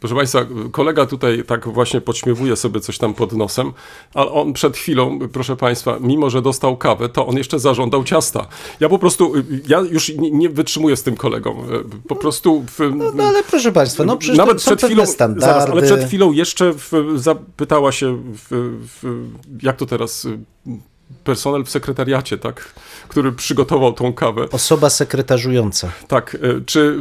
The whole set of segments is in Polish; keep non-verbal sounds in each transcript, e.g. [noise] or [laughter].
Proszę Państwa, kolega tutaj tak właśnie podśmiewuje sobie coś tam pod nosem, ale on przed chwilą, proszę Państwa, mimo że dostał kawę, to on jeszcze zażądał ciasta. Ja po prostu, ja już nie, wytrzymuję z tym kolegą. Po prostu... W, No, no ale proszę Państwa, no przecież Nawet przed chwilą, standardy. zaraz, ale przed chwilą jeszcze w, zapytała się, w, w, jak to teraz, y, personel w sekretariacie, tak, który przygotował tą kawę. Osoba sekretarzująca. Tak, y, czy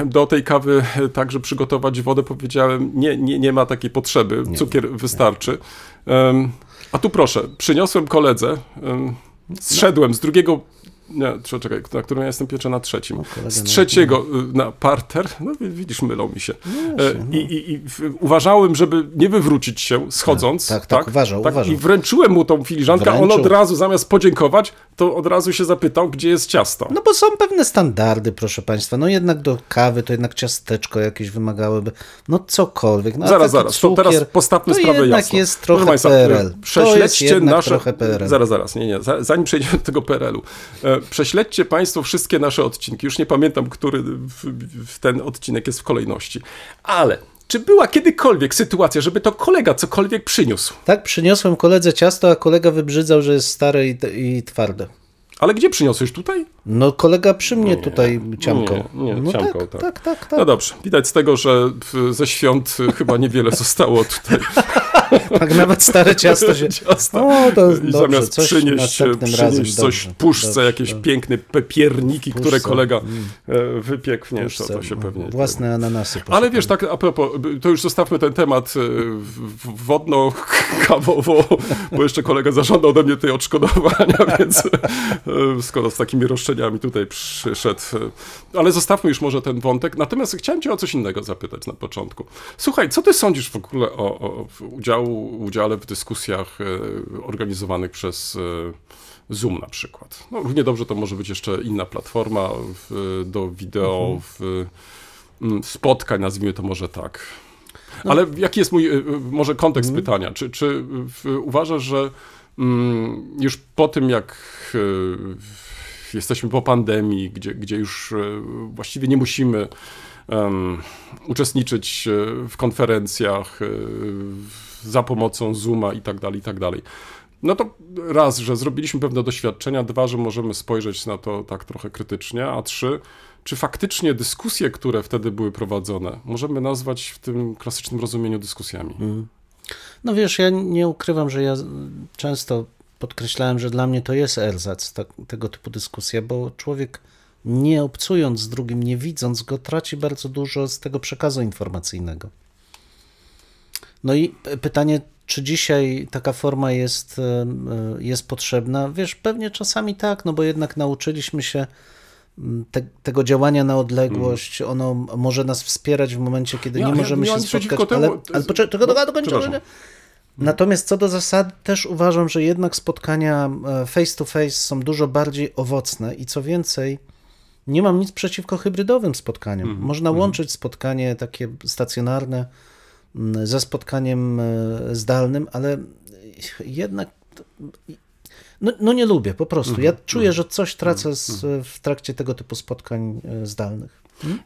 y, do tej kawy y, także przygotować wodę? Powiedziałem, nie, nie, nie ma takiej potrzeby, cukier wystarczy. A tu proszę, przyniosłem koledze, em, zszedłem z drugiego, nie, czekaj, na którym ja jestem pierwszy na trzecim, kolega z trzeciego na parter, no wi- widzisz, mylą mi się. No E, I, i, i uważałem, żeby nie wywrócić się schodząc. Tak, tak, tak, uważał, uważał. I wręczyłem mu tą filiżankę, a on Wręczył. od razu zamiast podziękować, to od razu się zapytał, gdzie jest ciasto. No bo są pewne standardy, proszę Państwa. No jednak do kawy to jednak ciasteczko jakieś wymagałyby. No cokolwiek. No, Zaraz, zaraz, to cukier, teraz postawmy to sprawę jednak jasno. jest Proszę trochę Państwa, PRL. To jest Prześledźcie nasze... trochę PRL. Zaraz, zaraz, nie, nie, za- zanim przejdziemy do tego PRL-u. E, Prześledźcie Państwo wszystkie nasze odcinki. Już nie pamiętam, który w, w ten odcinek jest w kolejności. Ale czy była kiedykolwiek sytuacja, żeby to kolega cokolwiek przyniósł? Tak, przyniosłem koledze ciasto, a kolega wybrzydzał, że jest stare i, i twarde. Ale gdzie przyniosłeś? Tutaj? No kolega przy mnie tutaj ciamkał. Nie, nie, no ciamkał, tak, tak. tak, tak, tak. No dobrze. Widać z tego, że ze świąt y, [laughs] chyba niewiele zostało tutaj. [laughs] Tak nawet stare [laughs] ciasto się... Ciasta. O, to I dobrze, zamiast coś przynieść, razem. przynieść coś dobrze, w puszce, dobrze, jakieś dobrze. piękne pepierniki, które kolega mm. e, wypiekł. Nie, to, to się pewnie... Własne ananasy. Ale wiesz, tak a propos, to już zostawmy ten temat e, wodno-kawowo, bo jeszcze kolega zażądał ode mnie tej odszkodowania, więc e, skoro z takimi roszczeniami tutaj przyszedł. e, Ale zostawmy już może ten wątek. Natomiast chciałem cię o coś innego zapytać na początku. Słuchaj, co ty sądzisz w ogóle o, o w udziału, udziale w dyskusjach e, organizowanych przez e, Zoom na przykład? No, równie dobrze to może być jeszcze inna platforma w, do wideo, w, mm, spotkań, nazwijmy to może tak. Ale jaki jest mój y, może kontekst pytania? Czy, czy w, uważasz, że mm, już po tym, jak jesteśmy po pandemii, gdzie, gdzie już y, właściwie nie musimy em, uczestniczyć y, w konferencjach w- za pomocą Zooma i tak dalej, i tak dalej. No to raz, że zrobiliśmy pewne doświadczenia, dwa, że możemy spojrzeć na to tak trochę krytycznie, a trzy, czy faktycznie dyskusje, które wtedy były prowadzone, możemy nazwać w tym klasycznym rozumieniu dyskusjami? No wiesz, ja nie ukrywam, że ja często podkreślałem, że dla mnie to jest erzac, tak, tego typu dyskusja, bo człowiek nie obcując z drugim, nie widząc go, traci bardzo dużo z tego przekazu informacyjnego. No i pytanie, czy dzisiaj taka forma jest, e, e, jest potrzebna? Wiesz, pewnie czasami tak, no bo jednak nauczyliśmy się mm, te, tego działania na odległość, ono może nas wspierać w momencie, kiedy Ja- nie ja możemy się mam nic przeciwko spotkać. temu, Ale, ale poczekaj, tylko dokończę. Dokończę. Natomiast co do zasady, też uważam, że jednak spotkania face to face są dużo bardziej owocne i co więcej, nie mam nic przeciwko hybrydowym spotkaniom. Mhm, Można łączyć spotkanie takie stacjonarne m, ze spotkaniem e, zdalnym, ale jednak no, no nie lubię po prostu. Mhm, Ja czuję, że coś tracę z, w trakcie tego typu spotkań e,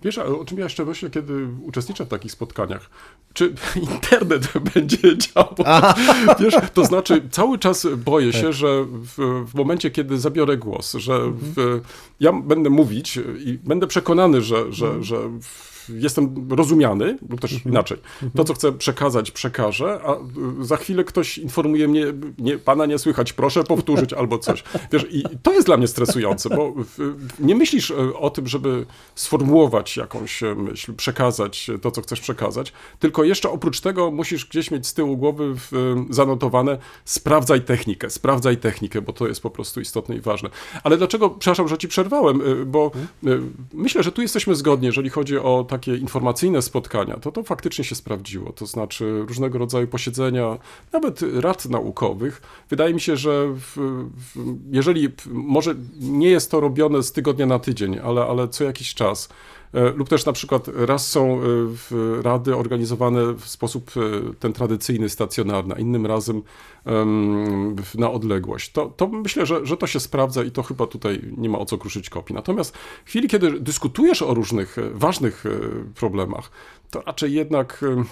Wiesz, a o czym ja jeszcze myślę, kiedy uczestniczę w takich spotkaniach? Czy [laughs] internet [laughs] będzie działał? [laughs] Wiesz, to znaczy cały czas boję się, że w, w momencie, kiedy zabiorę głos, że w, ja będę mówić i będę przekonany, że, że, że w, jestem rozumiany, lub też inaczej. To, co chcę przekazać, przekażę, a y, za chwilę ktoś informuje mnie, nie, pana nie słychać, proszę powtórzyć [laughs] albo coś. Wiesz, i to jest dla mnie stresujące, bo nie myślisz e, o tym, żeby sformułować jakąś e, myśl, przekazać to, co chcesz przekazać, tylko jeszcze oprócz tego musisz gdzieś mieć z tyłu głowy e, zanotowane sprawdzaj technikę, sprawdzaj technikę, bo to jest po prostu istotne i ważne. Ale dlaczego, przepraszam, że ci przerwałem, bo e, myślę, że tu jesteśmy zgodni, jeżeli chodzi o takie informacyjne spotkania, to to faktycznie się sprawdziło, to znaczy różnego rodzaju posiedzenia, nawet rad naukowych. Wydaje mi się, że w, w, jeżeli, może nie jest to robione z tygodnia na tydzień, ale, ale co jakiś czas, lub też na przykład raz są e, rady organizowane w sposób e, ten tradycyjny, stacjonarny, a innym razem na odległość. To, to myślę, że, że to się sprawdza i to chyba tutaj nie ma o co kruszyć kopii. Natomiast w chwili, kiedy dyskutujesz o różnych e, ważnych e, problemach, to raczej jednak e,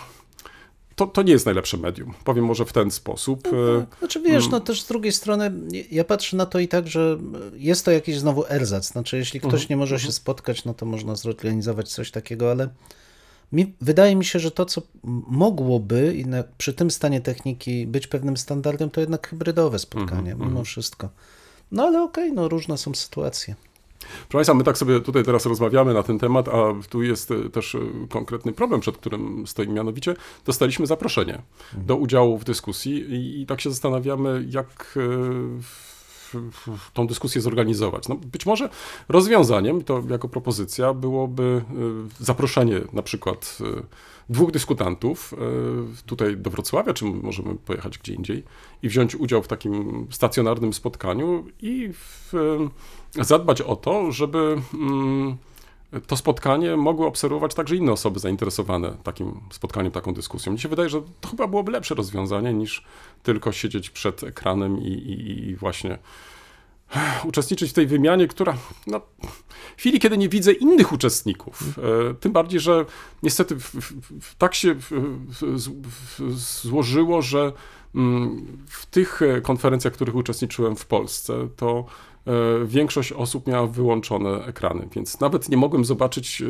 to, to nie jest najlepsze medium. Powiem może w ten sposób. E, Znaczy wiesz, no też z drugiej strony ja patrzę na to i tak, że jest to jakiś znowu erzac. Znaczy jeśli ktoś nie może się spotkać, no to można zorganizować coś takiego, ale mi, wydaje mi się, że to, co mogłoby i na, przy tym stanie techniki być pewnym standardem, to jednak hybrydowe spotkanie, mimo wszystko. No ale okej, no różne są sytuacje. Proszę Państwa, my tak sobie tutaj teraz rozmawiamy na ten temat, a tu jest e, też e, konkretny problem, przed którym stoimy. Mianowicie dostaliśmy zaproszenie do udziału w dyskusji i, i tak się zastanawiamy, jak e, w, tą dyskusję zorganizować. No, być może rozwiązaniem, to jako propozycja, byłoby e, zaproszenie na przykład e, dwóch dyskutantów e, tutaj do Wrocławia, czy możemy pojechać gdzie indziej i wziąć udział w takim stacjonarnym spotkaniu i w, zadbać o to, żeby mm, to spotkanie mogły obserwować także inne osoby zainteresowane takim spotkaniem, taką dyskusją. Mi się wydaje, że to chyba byłoby lepsze rozwiązanie niż tylko siedzieć przed ekranem i, i, i właśnie uczestniczyć w tej wymianie, która no, w chwili, kiedy nie widzę innych uczestników, e, tym bardziej, że niestety w, w, w, tak się złożyło, że mm, w tych e, konferencjach, w których uczestniczyłem w Polsce, to większość osób miała wyłączone ekrany, więc nawet nie mogłem zobaczyć e,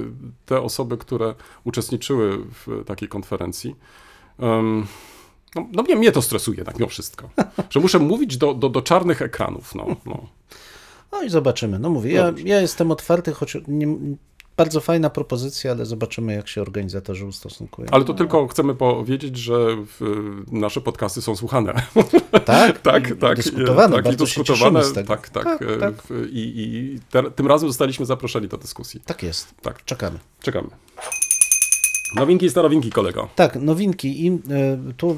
te osoby, które uczestniczyły w takiej konferencji. No, no mnie, mnie to stresuje tak mimo wszystko, że muszę [laughs] mówić do, do, do czarnych ekranów. No, no. No i zobaczymy. No mówię, ja, ja jestem otwarty, choć nie, bardzo fajna propozycja, ale zobaczymy, jak się organizatorzy ustosunkują. Ale to tylko chcemy powiedzieć, że nasze podcasty są słuchane. Tak, [laughs] tak, i tak. Dyskutowane, tak, i bardzo się dyskutowane. tego. Tak, tak. Tak, e, tak. I, i te, tym razem zostaliśmy zaproszeni do dyskusji. Tak jest. Tak, Czekamy. czekamy. Nowinki i starowinki, kolego. Tak, nowinki. I e, tu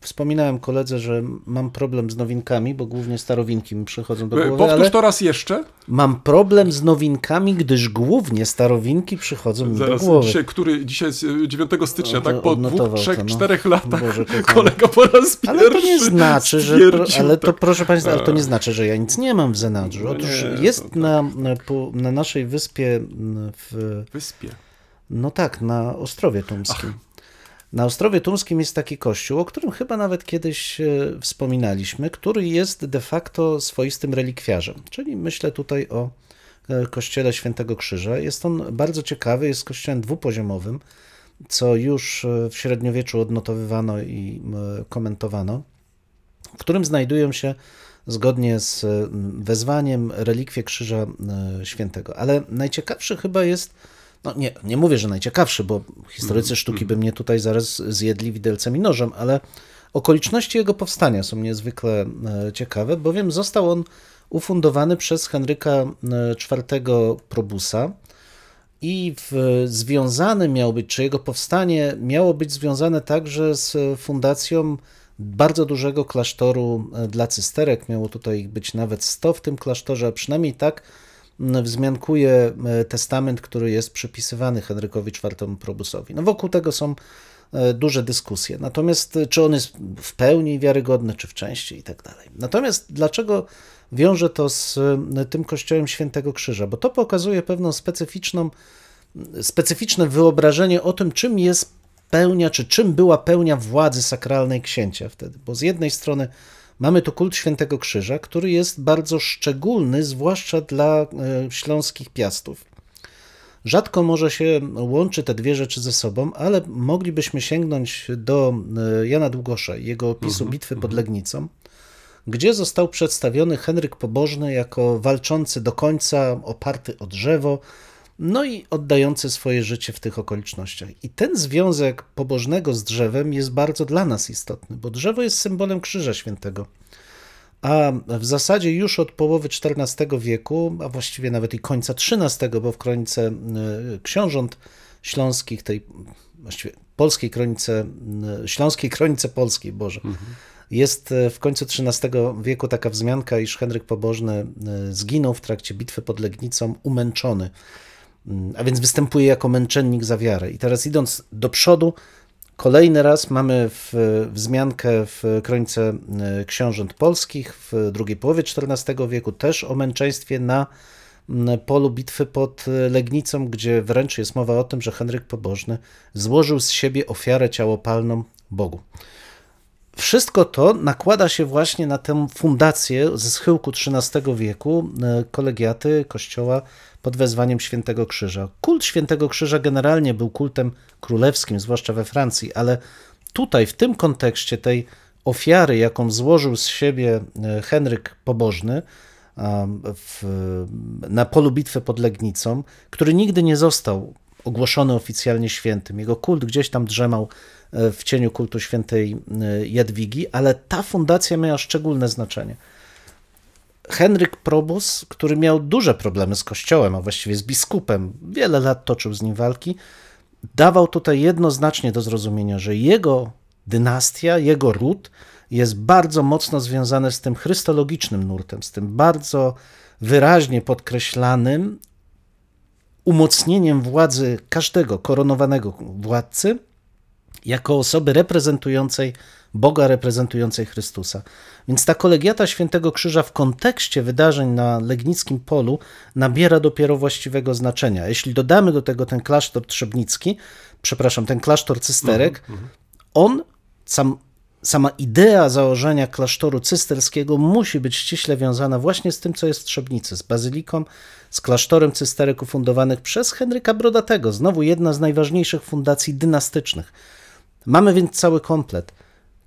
wspominałem koledze, że mam problem z nowinkami, bo głównie starowinki mi przychodzą do E, głowy, Powtórz to raz jeszcze. mam problem z nowinkami, gdyż głównie starowinki przychodzą mi Zaraz, do głowy. dzisiaj, który, dzisiaj jest e, 9 stycznia, No to tak? Po dwóch, trzech, to, no. czterech latach Boże [laughs] kolega po raz pierwszy Ale to nie znaczy, że. Pro, ale to tak. proszę Państwa, ale to nie znaczy, że ja nic nie mam w zanadrzu. No Otóż nie, to jest tak. na, na, po- na naszej wyspie w, Wyspie. No tak, na Ostrowie Tumskim. Na Ostrowie Tumskim jest taki kościół, o którym chyba nawet kiedyś e, wspominaliśmy, który jest de facto swoistym relikwiarzem. Czyli myślę tutaj o e, kościele Świętego Krzyża. Jest on bardzo ciekawy, jest kościołem dwupoziomowym, co już e, w średniowieczu odnotowywano i komentowano, w którym znajdują się zgodnie z wezwaniem relikwie Krzyża Świętego. Ale najciekawszy chyba jest no nie, nie mówię, że najciekawszy, bo historycy sztuki by mnie tutaj zaraz zjedli widelcem i nożem, ale okoliczności jego powstania są niezwykle e, ciekawe, bowiem został on ufundowany przez Henryka e, IV Probusa i w, związany miał być, czy jego powstanie miało być związane także z fundacją bardzo dużego klasztoru e, dla cysterek. Miało tutaj być nawet 100 w tym klasztorze, a przynajmniej tak wzmiankuje e, testament, który jest przypisywany Henrykowi IV Probusowi. No wokół tego są e, duże dyskusje. Natomiast e, czy on jest w pełni wiarygodny, czy w części i tak dalej. Natomiast dlaczego wiąże to z tym kościołem Świętego Krzyża? Bo to pokazuje pewną specyficzną, specyficzne wyobrażenie o tym, czym jest pełnia, czy czym była pełnia władzy sakralnej księcia wtedy. Bo z jednej strony mamy tu kult Świętego Krzyża, który jest bardzo szczególny, zwłaszcza dla e, śląskich piastów. Rzadko może się łączy te dwie rzeczy ze sobą, ale moglibyśmy sięgnąć do e, Jana Długosza jego opisu bitwy pod Legnicą, gdzie został przedstawiony Henryk Pobożny jako walczący do końca, oparty o drzewo, no i oddający swoje życie w tych okolicznościach. I ten związek pobożnego z drzewem jest bardzo dla nas istotny, bo drzewo jest symbolem Krzyża Świętego. A w zasadzie już od połowy XIV wieku, a właściwie nawet i końca XIII, bo w kronice y, książąt śląskich, tej właściwie polskiej kronice, y, śląskiej kronice polskiej, Boże, jest y, w końcu XIII wieku taka wzmianka, iż Henryk Pobożny zginął w trakcie bitwy pod Legnicą umęczony, a więc występuje jako męczennik za wiarę. I teraz idąc do przodu, Kolejny raz mamy w, wzmiankę w kronice y, książąt polskich w drugiej połowie XIV wieku też o męczeństwie na polu bitwy pod y, Legnicą, gdzie wręcz jest mowa o tym, że Henryk Pobożny złożył z siebie ofiarę ciałopalną Bogu. Wszystko to nakłada się właśnie na tę fundację ze schyłku XIII wieku y, kolegiaty kościoła pod wezwaniem Świętego Krzyża. Kult Świętego Krzyża generalnie był kultem królewskim, zwłaszcza we Francji, ale tutaj, w tym kontekście tej ofiary, jaką złożył z siebie e, Henryk Pobożny w, na polu bitwy pod Legnicą, który nigdy nie został ogłoszony oficjalnie świętym. Jego kult gdzieś tam drzemał e, w cieniu kultu świętej e, Jadwigi, ale ta fundacja miała szczególne znaczenie. Henryk Probus, który miał duże problemy z kościołem, a właściwie z biskupem, wiele lat toczył z nim walki, dawał tutaj jednoznacznie do zrozumienia, że jego dynastia, jego ród jest bardzo mocno związany z tym chrystologicznym nurtem, z tym bardzo wyraźnie podkreślanym umocnieniem władzy każdego koronowanego władcy jako osoby reprezentującej Boga, reprezentującej Chrystusa. Więc ta kolegiata Świętego Krzyża w kontekście wydarzeń na Legnickim Polu nabiera dopiero właściwego znaczenia. Jeśli dodamy do tego ten klasztor trzebnicki, przepraszam, ten klasztor cysterek, on, sam, sama idea założenia klasztoru cysterskiego musi być ściśle wiązana właśnie z tym, co jest w Trzebnicy, z bazyliką, z klasztorem cysterek ufundowanych przez Henryka Brodatego, znowu jedna z najważniejszych fundacji dynastycznych. Mamy więc cały komplet.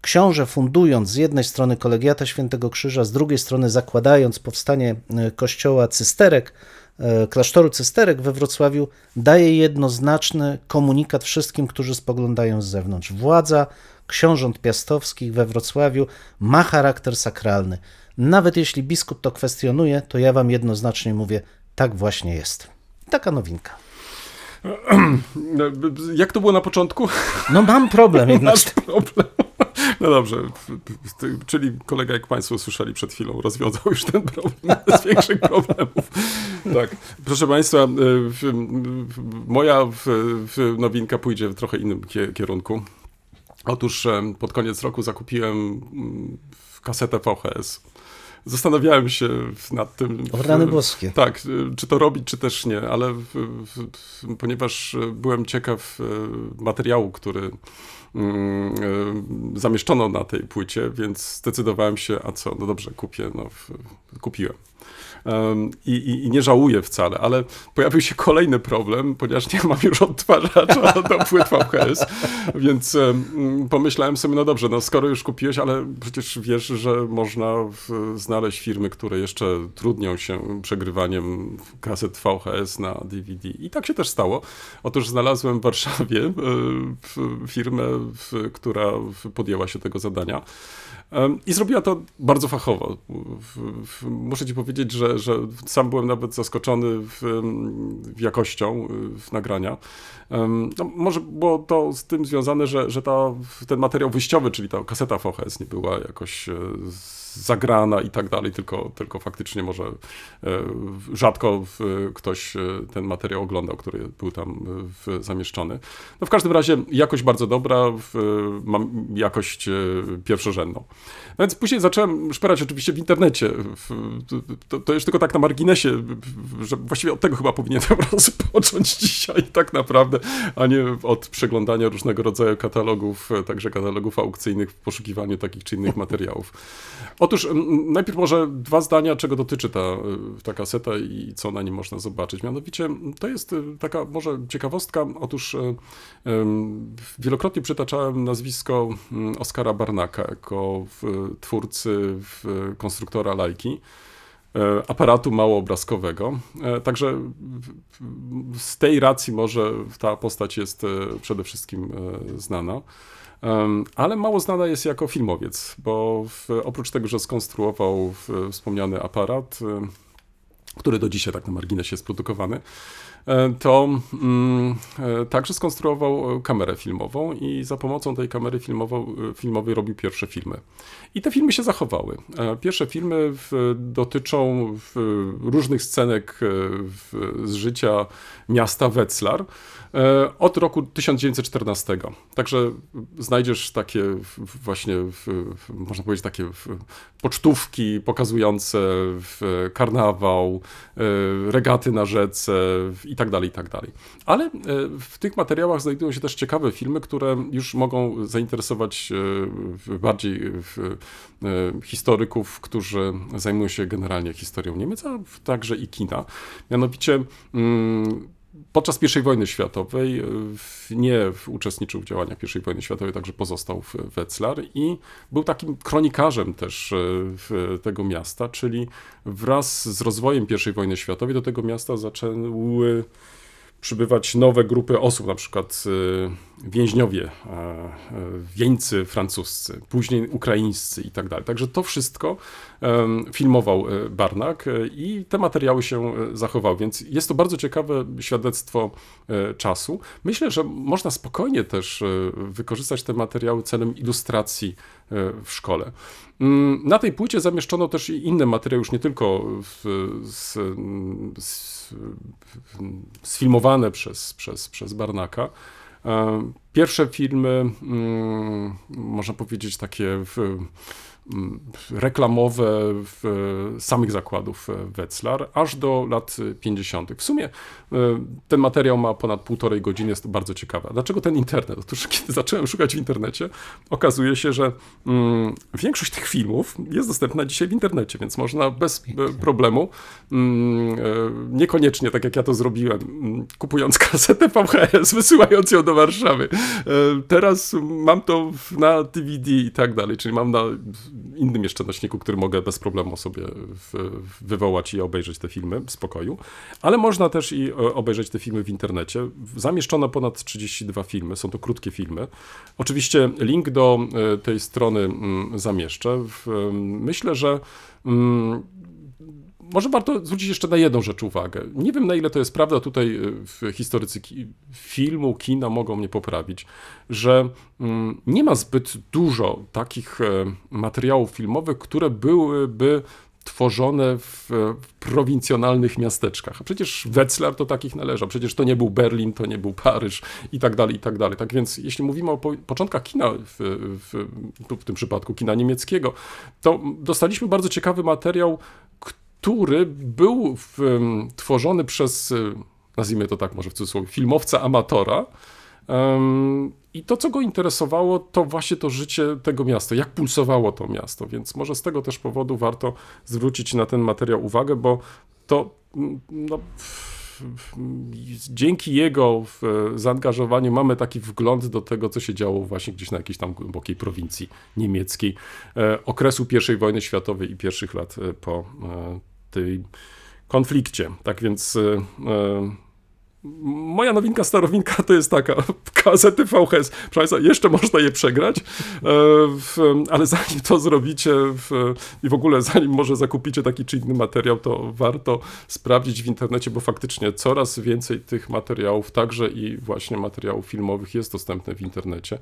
Książę fundując z jednej strony kolegiata Świętego Krzyża, z drugiej strony zakładając powstanie e, kościoła cysterek, e, klasztoru cysterek we Wrocławiu, daje jednoznaczny komunikat wszystkim, którzy spoglądają z zewnątrz. Władza książąt piastowskich we Wrocławiu ma charakter sakralny. Nawet jeśli biskup to kwestionuje, to ja wam jednoznacznie mówię, tak właśnie jest. Taka nowinka. Jak to było na początku? No mam problem [laughs] jednak. Masz problem. No dobrze, czyli kolega, jak Państwo słyszeli przed chwilą, rozwiązał już ten problem [laughs] bez większych problemów. Tak, proszę Państwa, moja nowinka pójdzie w trochę innym kierunku. Otóż pod koniec roku zakupiłem kasetę VHS. Zastanawiałem się nad tym. O rany boskie. Tak, czy to robić, czy też nie, ale w, w, ponieważ byłem ciekaw materiału, który mm, zamieszczono na tej płycie, więc zdecydowałem się, a co, no dobrze, kupię, no kupiłem. I, i, I, nie żałuję wcale, ale pojawił się kolejny problem, ponieważ nie mam już odtwarzacza [laughs] do płyt VHS, więc pomyślałem sobie, no dobrze, no skoro już kupiłeś, ale przecież wiesz, że można znaleźć firmy, które jeszcze trudnią się przegrywaniem kaset VHS na DVD. I tak się też stało. Otóż znalazłem w Warszawie e, firmę, która podjęła się tego zadania. I zrobiła to bardzo fachowo. Muszę ci powiedzieć, że, że sam byłem nawet zaskoczony w, w jakością w nagrania. No, może było to z tym związane, że, że ta, ten materiał wyjściowy, czyli ta kaseta VHS nie była jakoś e, zagrana i tak dalej, tylko, tylko faktycznie może e, rzadko ktoś e, ten materiał oglądał, który był tam zamieszczony. No w każdym razie jakość bardzo dobra, mam jakość pierwszorzędną. No więc później zacząłem szperać oczywiście w internecie. To, to już tylko tak na marginesie, że właściwie od tego chyba powinienem [laughs] rozpocząć dzisiaj tak naprawdę, a nie od przeglądania różnego rodzaju katalogów, e, także katalogów aukcyjnych w poszukiwaniu takich czy innych materiałów. Otóż najpierw może dwa zdania, czego dotyczy ta, e, ta kaseta i co na nim można zobaczyć. Mianowicie to jest e, taka może ciekawostka. Otóż wielokrotnie przytaczałem nazwisko Oskara Barnaka jako twórcy, konstruktora lajki aparatu małoobrazkowego. E, Także z tej racji może ta postać jest e, przede wszystkim e, znana. Ale mało znana jest jako filmowiec, bo w, oprócz tego, że skonstruował w, wspomniany aparat, e, który do dzisiaj tak na marginesie jest produkowany, e, to mm, e, także skonstruował e, kamerę filmową i za pomocą tej kamery e, filmowej robił pierwsze filmy. I te filmy się zachowały. E, Pierwsze filmy dotyczą różnych scenek e, z życia miasta Wetzlar e, od roku 1914. Także znajdziesz takie właśnie, można powiedzieć, takie pocztówki pokazujące karnawał, e, regaty na rzece i tak dalej, i tak dalej. Ale e, w tych materiałach znajdują się też ciekawe filmy, które już mogą zainteresować e, bardziej e, historyków, którzy zajmują się generalnie historią Niemiec, a także i kina. Mianowicie mm, podczas I wojny światowej e, nie uczestniczył w działaniach I wojny światowej, także pozostał w Wetzlar i był takim kronikarzem też e, tego miasta, czyli wraz z rozwojem I wojny światowej do tego miasta zaczęły przybywać nowe grupy osób, na przykład y, więźniowie, e, e, wieńcy francuscy, później ukraińscy i tak dalej. Także to wszystko filmował e, Barnak i te materiały się zachowały, więc jest to bardzo ciekawe świadectwo czasu. Myślę, że można spokojnie też wykorzystać te materiały celem ilustracji w szkole. Mm, Na tej płycie zamieszczono też inne materiały, już nie tylko w, z, z, sfilmowane przez, przez, przez Barnaka. E, Pierwsze filmy, mm, można powiedzieć, takie w, reklamowe w samych zakładów Wetzlar, aż do lat 50. W sumie e, ten materiał ma ponad półtorej godziny, jest to bardzo ciekawe. Dlaczego ten internet? Otóż [laughs] kiedy zacząłem szukać w internecie, okazuje się, że mm, większość tych filmów jest dostępna dzisiaj w internecie, więc można bez e, problemu, mm, e, niekoniecznie tak jak ja to zrobiłem, mm, kupując [laughs] kasetę VHS, wysyłając ją do Warszawy. E, Teraz mam to na DVD i tak dalej, czyli mam na innym jeszcze nośniku, który mogę bez problemu sobie wywołać i obejrzeć te filmy w spokoju, ale można też i e, obejrzeć te filmy w internecie. Zamieszczono ponad 32 filmy, są to krótkie filmy. Oczywiście link do e, tej strony mm, zamieszczę. Em, Myślę, że mm, może warto zwrócić jeszcze na jedną rzecz uwagę. Nie wiem, na ile to jest prawda, tutaj y, w historycy filmu, kina mogą mnie poprawić, że mm, nie ma zbyt dużo takich e, materiałów filmowych, które byłyby tworzone w, w prowincjonalnych miasteczkach. A przecież Wetzlar to takich należał, przecież to nie był Berlin, to nie był Paryż i tak dalej, i tak dalej. Tak więc jeśli mówimy o po, początkach kina, w, w, tu w tym przypadku kina niemieckiego, to dostaliśmy bardzo ciekawy materiał, który był w, tworzony przez, y, nazwijmy to tak może w cudzysłowie, filmowca amatora. I to, co go interesowało, to właśnie to życie tego miasta, jak pulsowało to miasto. Więc może z tego też powodu warto zwrócić na ten materiał uwagę, bo to no, dzięki jego w, zaangażowaniu mamy taki wgląd do tego, co się działo właśnie gdzieś na jakiejś tam głębokiej prowincji niemieckiej e, okresu I wojny światowej i pierwszych lat e, po e, tej konflikcie. Tak więc e, e, Moja nowinka, starowinka to jest taka, [laughs] kasety VHS, proszę Państwa, jeszcze można je przegrać, e, ale zanim to zrobicie i w ogóle zanim może zakupicie taki czy inny materiał, to warto sprawdzić w internecie, bo faktycznie coraz więcej tych materiałów, także i właśnie materiałów filmowych jest dostępne w internecie.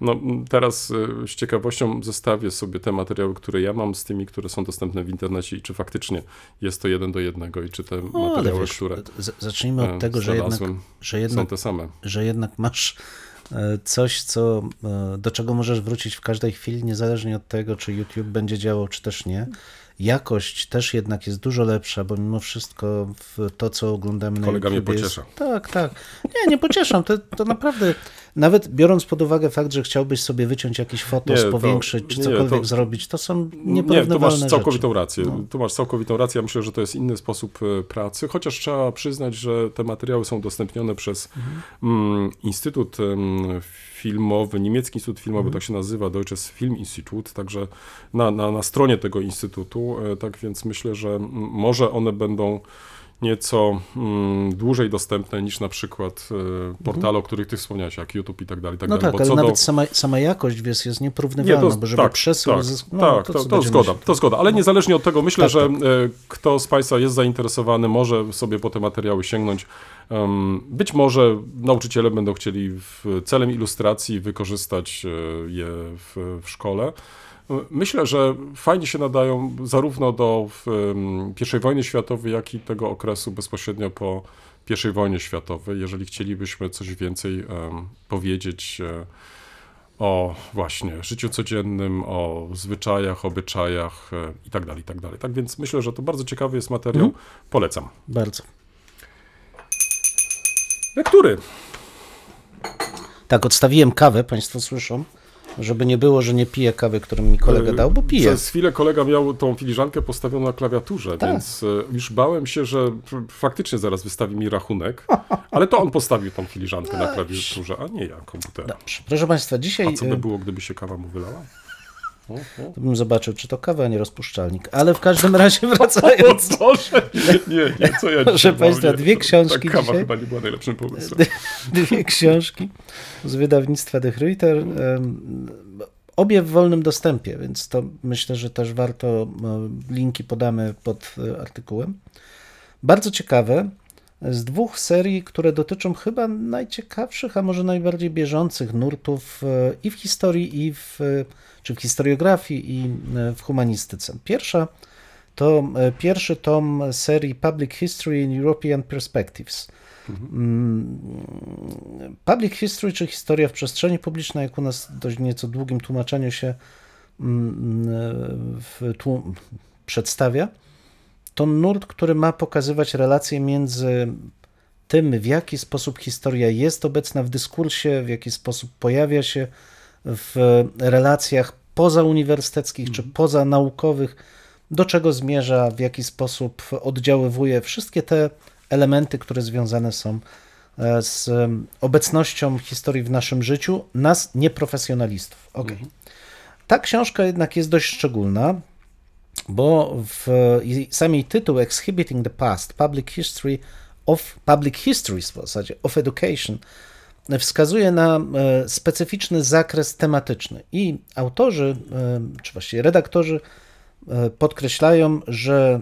No, teraz e, z ciekawością zestawię sobie te materiały, które ja mam z tymi, które są dostępne w internecie i czy faktycznie jest to jeden do jednego i czy te ale materiały, wiesz, które zacznijmy e, od tego, że jednak, że są jednak, te same. że jednak masz e, coś, co, e, do czego możesz wrócić w każdej chwili, niezależnie od tego, czy YouTube będzie działał, czy też nie. Jakość też jednak jest dużo lepsza, bo mimo wszystko w to, co oglądamy na Kolega mnie YouTube pociesza. Jest... Tak, tak. Nie, nie pocieszam. To, to naprawdę, nawet biorąc pod uwagę fakt, że chciałbyś sobie wyciąć jakieś fotos, Nie, to- powiększyć, czy nie, cokolwiek to- zrobić, to są Nie, tu nieporównywalne masz całkowitą rzeczy. rację. Tu masz całkowitą rację. Ja myślę, że to jest inny sposób e, pracy, chociaż trzeba przyznać, że te materiały są udostępnione przez mm, Instytut Filmowy, niemiecki Instytut Filmowy, tak się nazywa, Deutsches Filminstitut, także na, na, na stronie tego instytutu, e, tak więc myślę, że może one będą nieco mm, dłużej dostępne niż na przykład e, portale, o których ty wspomniałeś, jak YouTube i tak dalej. i Tak No dalej. tak, ale nawet do- sama, sama jakość wiesz, jest nieporównywalna, bo żeby tak, przesył tak, zysk... no, tak, to, to, to, zgoda, to zgoda, ale niezależnie od tego myślę, Tak, że tak. e, kto z Państwa jest zainteresowany, może sobie po te materiały sięgnąć. Em, Być może nauczyciele będą chcieli w, celem ilustracji wykorzystać e, je w, w szkole. Myślę, że fajnie się nadają zarówno do I wojny światowej, jak i tego okresu bezpośrednio po I wojnie światowej, jeżeli chcielibyśmy coś więcej powiedzieć e, o właśnie życiu codziennym, o zwyczajach, obyczajach e, i tak tak. Tak więc myślę, że to bardzo ciekawy jest materiał. Polecam. Bardzo. Lektury. Tak, odstawiłem kawę, Państwo słyszą, żeby nie było, że nie piję kawy, którą mi kolega dał, bo piję. Przez chwilę kolega miał tą filiżankę postawioną na klawiaturze, Tak. więc e, już bałem się, że faktycznie zaraz wystawi mi rachunek, ale to on postawił tą filiżankę na klawiaturze, a nie ja komputera. Dobrze. Proszę Państwa, dzisiaj A co by y, było, gdyby się kawa mu wylała? O, o. bym zobaczył, czy to kawa, a nie rozpuszczalnik. Ale w każdym [laughs] razie wracając, Boże, nie, nie, co ja [laughs] Proszę państwa, dwie to- książki Ta kawa dzisiaj. chyba nie była najlepszym pomysłem. dwie książki z wydawnictwa De Gruyter, em, obie w wolnym dostępie, więc to myślę, że też warto, e, linki podamy pod e, artykułem. Bardzo ciekawe, z dwóch serii, które dotyczą chyba najciekawszych, a może najbardziej bieżących nurtów e, i w historii, i w, czy w historiografii, i e, w humanistyce. Pierwsza to e, pierwszy tom serii Public History in European Perspectives. Mm, Public History, czy historia w przestrzeni publicznej, jak u nas w dość nieco długim tłumaczeniu się mm, w tłum, przedstawia, to nurt, który ma pokazywać relacje między tym, w jaki sposób historia jest obecna w dyskursie, w jaki sposób pojawia się w relacjach pozauniwersyteckich czy pozanaukowych, do czego zmierza, w jaki sposób oddziaływuje, wszystkie te elementy, które związane są e, z obecnością historii w naszym życiu, nas nieprofesjonalistów. Okay. Ta książka jednak jest dość szczególna, bo w sam jej tytuł Exhibiting the Past, Public History of Public Histories w zasadzie, of Education, wskazuje na e, specyficzny zakres tematyczny. I autorzy, e, czy właściwie redaktorzy e, podkreślają, że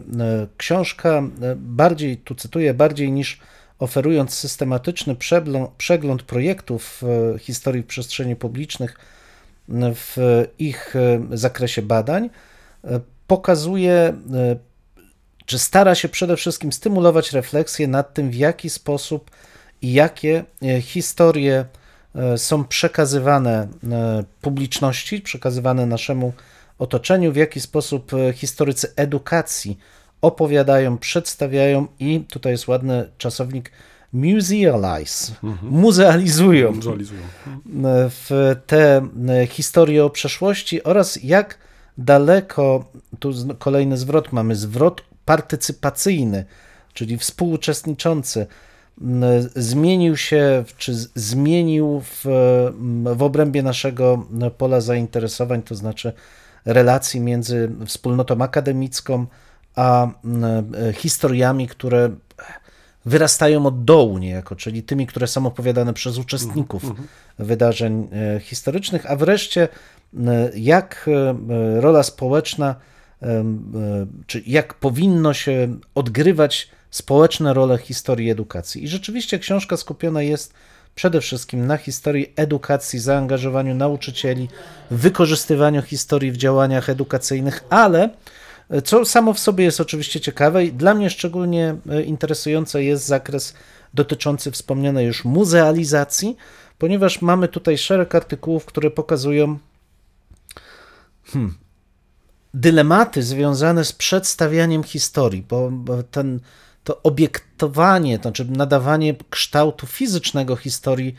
książka bardziej, tu cytuję, bardziej niż oferując systematyczny przegląd, projektów historii w przestrzeni publicznych w ich zakresie badań, pokazuje, czy stara się przede wszystkim stymulować refleksję nad tym, w jaki sposób i jakie e, historie e, są przekazywane e, publiczności, przekazywane naszemu otoczeniu, w jaki sposób historycy edukacji opowiadają, przedstawiają i tutaj jest ładny czasownik musealize, muzealizują Dualizują. w te historie o przeszłości oraz jak daleko, tu kolejny zwrot mamy, zwrot partycypacyjny, czyli współuczestniczący, zmienił się, czy zmienił w, m, w obrębie naszego m, pola zainteresowań, to znaczy relacji między wspólnotą akademicką a m, e, historiami, które wyrastają od dołu niejako, czyli tymi, które są opowiadane przez uczestników wydarzeń e, historycznych, a wreszcie e, jak e, rola społeczna, e, e, czy jak powinno się odgrywać społeczne role historii edukacji. I rzeczywiście książka skupiona jest przede wszystkim na historii edukacji, zaangażowaniu nauczycieli, wykorzystywaniu historii w działaniach edukacyjnych, ale Co samo w sobie jest oczywiście ciekawe i dla mnie szczególnie e, interesujący jest zakres dotyczący wspomnianej już muzealizacji, ponieważ mamy tutaj szereg artykułów, które pokazują hmm, dylematy związane z przedstawianiem historii, bo ten, to obiektowanie, to znaczy nadawanie kształtu fizycznego historii,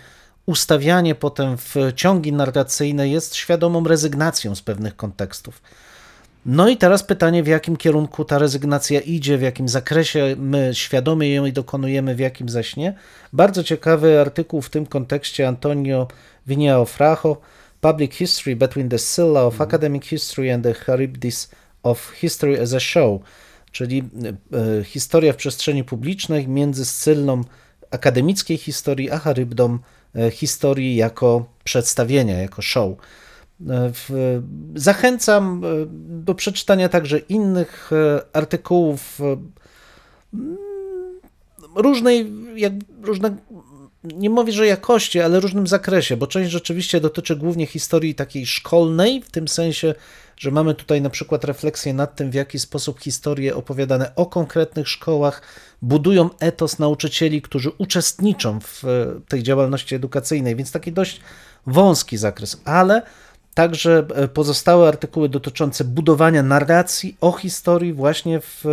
ustawianie potem w ciągi narracyjne jest świadomą rezygnacją z pewnych kontekstów. No i teraz pytanie, w jakim kierunku ta rezygnacja idzie, w jakim zakresie my świadomie ją dokonujemy, w jakim zaś nie. Bardzo ciekawy artykuł w tym kontekście Antonio Vinao Frajo, Public History Between the Scylla of Academic History and the Charybdis of History as a Show, czyli e, historia w przestrzeni publicznej między Scylną akademickiej historii, a Charybdą e, historii jako przedstawienia, jako show. E, Zachęcam do przeczytania także innych artykułów różnej, jak, różne, nie mówię, że jakości, ale różnym zakresie, bo część rzeczywiście dotyczy głównie historii takiej szkolnej, w tym sensie, że mamy tutaj na przykład refleksję nad tym, w jaki sposób historie opowiadane o konkretnych szkołach budują etos nauczycieli, którzy uczestniczą w e, tej działalności edukacyjnej, więc taki dość wąski zakres, ale także e, pozostałe artykuły dotyczące budowania narracji o historii właśnie w,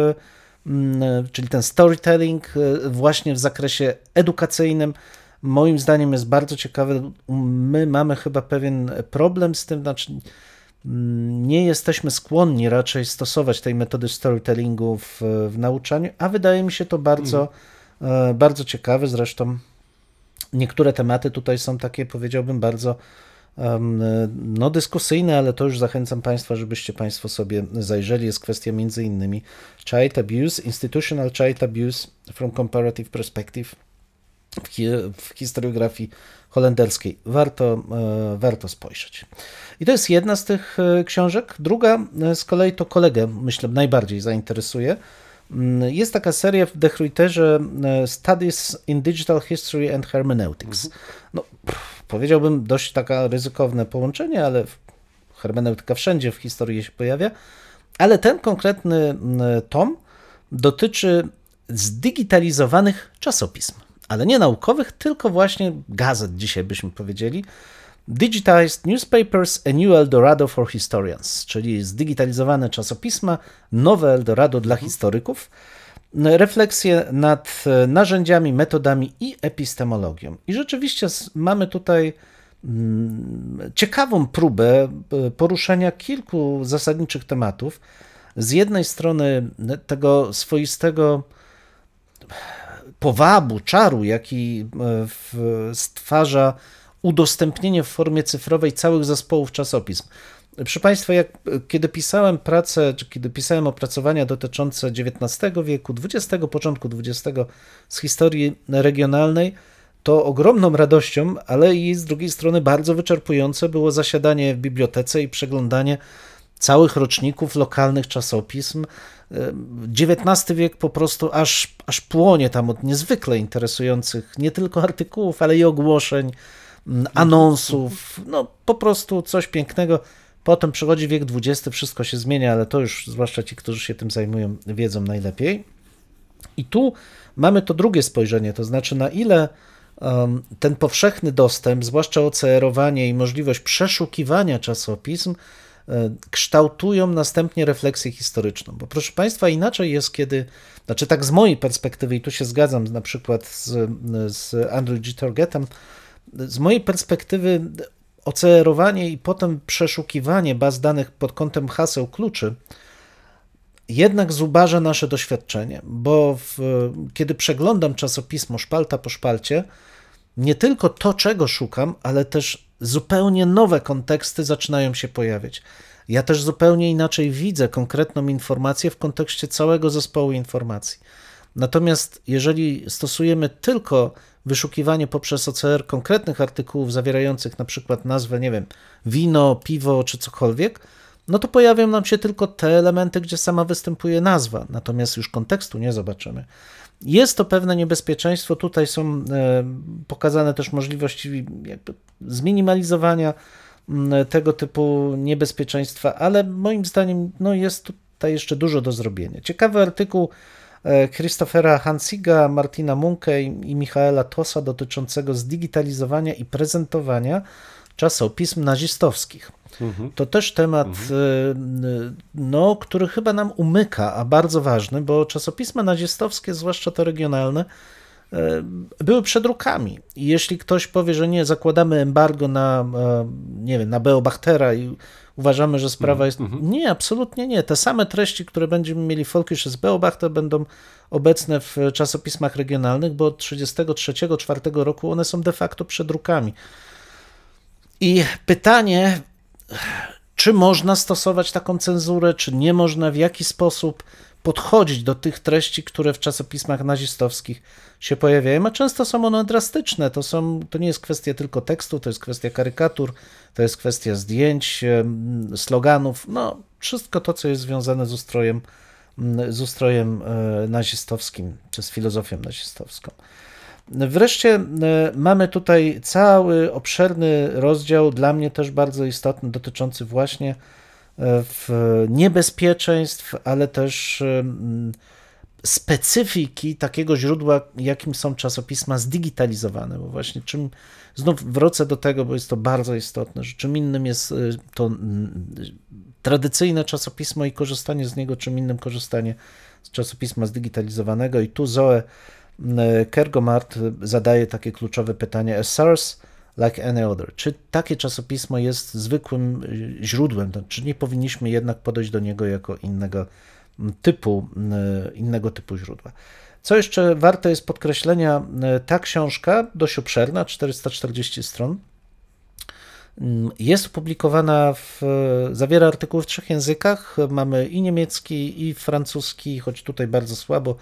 mm, e, czyli ten storytelling właśnie w zakresie edukacyjnym, moim zdaniem jest bardzo ciekawy. My mamy chyba pewien problem z tym, znaczy mm, nie jesteśmy skłonni raczej stosować tej metody storytellingu w, w nauczaniu, a wydaje mi się to bardzo, e, bardzo ciekawe. Zresztą niektóre tematy tutaj są takie, powiedziałbym, bardzo em, no, dyskusyjne, ale to już zachęcam Państwa, żebyście Państwo sobie zajrzeli. Jest kwestia między innymi child abuse, institutional child abuse from comparative perspective w, hi w historiografii holenderskiej. Warto, e, warto spojrzeć. I to jest jedna z tych e, książek. Druga e, z kolei to kolegę, myślę, najbardziej zainteresuje. Mm, Jest taka seria w De Gruyterze e, Studies in Digital History and Hermeneutics. No, pff, powiedziałbym dość taka ryzykowne połączenie, ale hermeneutyka wszędzie w historii się pojawia. Ale ten konkretny mm, tom dotyczy zdigitalizowanych czasopism, ale nie naukowych, tylko właśnie gazet, dzisiaj byśmy powiedzieli. Digitized Newspapers, a New Eldorado for Historians, czyli zdigitalizowane czasopisma, nowe Eldorado dla historyków. Refleksje nad e, narzędziami, metodami i epistemologią. I rzeczywiście mamy tutaj mm, ciekawą próbę e, poruszenia kilku zasadniczych tematów. Z jednej strony tego swoistego powabu, czaru, jaki e, stwarza udostępnienie w formie cyfrowej całych zespołów czasopism. Proszę Państwa, jak, kiedy pisałem pracę, czy kiedy pisałem opracowania dotyczące XIX wieku, XX, początku XX z historii regionalnej, to ogromną radością, ale i z drugiej strony bardzo wyczerpujące było zasiadanie w bibliotece i przeglądanie całych roczników lokalnych czasopism. XIX wiek po prostu aż, aż płonie tam od niezwykle interesujących nie tylko artykułów, ale i ogłoszeń, anonsów. No po prostu coś pięknego. Potem przychodzi wiek XX, wszystko się zmienia, ale to już zwłaszcza ci, którzy się tym zajmują, wiedzą najlepiej. I tu mamy to drugie spojrzenie, to znaczy na ile um, ten powszechny dostęp, zwłaszcza OCR-owanie i możliwość przeszukiwania czasopism, e, kształtują następnie refleksję historyczną. Bo proszę Państwa, inaczej jest, kiedy, znaczy tak z mojej perspektywy, i tu się zgadzam na przykład z, z Andrew G. Torgetem, z mojej perspektywy OCR-owanie i potem przeszukiwanie baz danych pod kątem haseł kluczy jednak zubaża nasze doświadczenie, bo w, kiedy przeglądam czasopismo szpalta po szpalcie, nie tylko to, czego szukam, ale też zupełnie nowe konteksty zaczynają się pojawiać. Ja też zupełnie inaczej widzę konkretną informację w kontekście całego zespołu informacji. Natomiast jeżeli stosujemy tylko wyszukiwanie poprzez OCR konkretnych artykułów zawierających na przykład nazwę, nie wiem, wino, piwo czy cokolwiek, no to pojawią nam się tylko te elementy, gdzie sama występuje nazwa, natomiast już kontekstu nie zobaczymy. Jest to pewne niebezpieczeństwo. Tutaj są e, pokazane też możliwości zminimalizowania tego typu niebezpieczeństwa, ale moim zdaniem no jest tutaj jeszcze dużo do zrobienia. Ciekawy artykuł e, Christophera Hansiga, Martina Munke i Michaela Tosa dotyczącego zdigitalizowania i prezentowania czasopism nazistowskich. To też temat, e, no, który chyba nam umyka, a bardzo ważny, bo czasopisma nazistowskie, zwłaszcza te regionalne, e, były przedrukami. I jeśli ktoś powie, że nie, zakładamy embargo na, nie wiem, na Beobachtera i uważamy, że sprawa jest... Nie, absolutnie nie. Te same treści, które będziemy mieli w Volkisches Beobachter będą obecne w czasopismach regionalnych, bo od 33-4 roku one są de facto przedrukami. I pytanie, czy można stosować taką cenzurę, czy nie można, w jaki sposób podchodzić do tych treści, które w czasopismach nazistowskich się pojawiają, a często są one drastyczne. To, są, to nie jest kwestia tylko tekstu, to jest kwestia karykatur, to jest kwestia zdjęć, sloganów, no wszystko to, co jest związane z ustrojem, z ustrojem e, nazistowskim, czy z filozofią nazistowską. Wreszcie e, mamy tutaj cały obszerny rozdział, dla mnie też bardzo istotny, dotyczący właśnie e, niebezpieczeństw, ale też em, specyfiki takiego źródła, jakim są czasopisma zdigitalizowane, bo właśnie czym, znów wrócę do tego, bo jest to bardzo istotne, że czym innym jest to tradycyjne czasopismo i korzystanie z niego, czym innym korzystanie z czasopisma zdigitalizowanego. I tu Zoe Kergomart zadaje takie kluczowe pytanie, a source like any other. Czy takie czasopismo jest zwykłym y, źródłem? Czy nie powinniśmy jednak podejść do niego jako innego typu, y, innego typu źródła? Co jeszcze warte jest podkreślenia, ta książka, dość obszerna, 440 stron, mm, jest opublikowana, w, zawiera artykuły w trzech językach. Mamy i niemiecki, i francuski, choć tutaj bardzo słabo, e,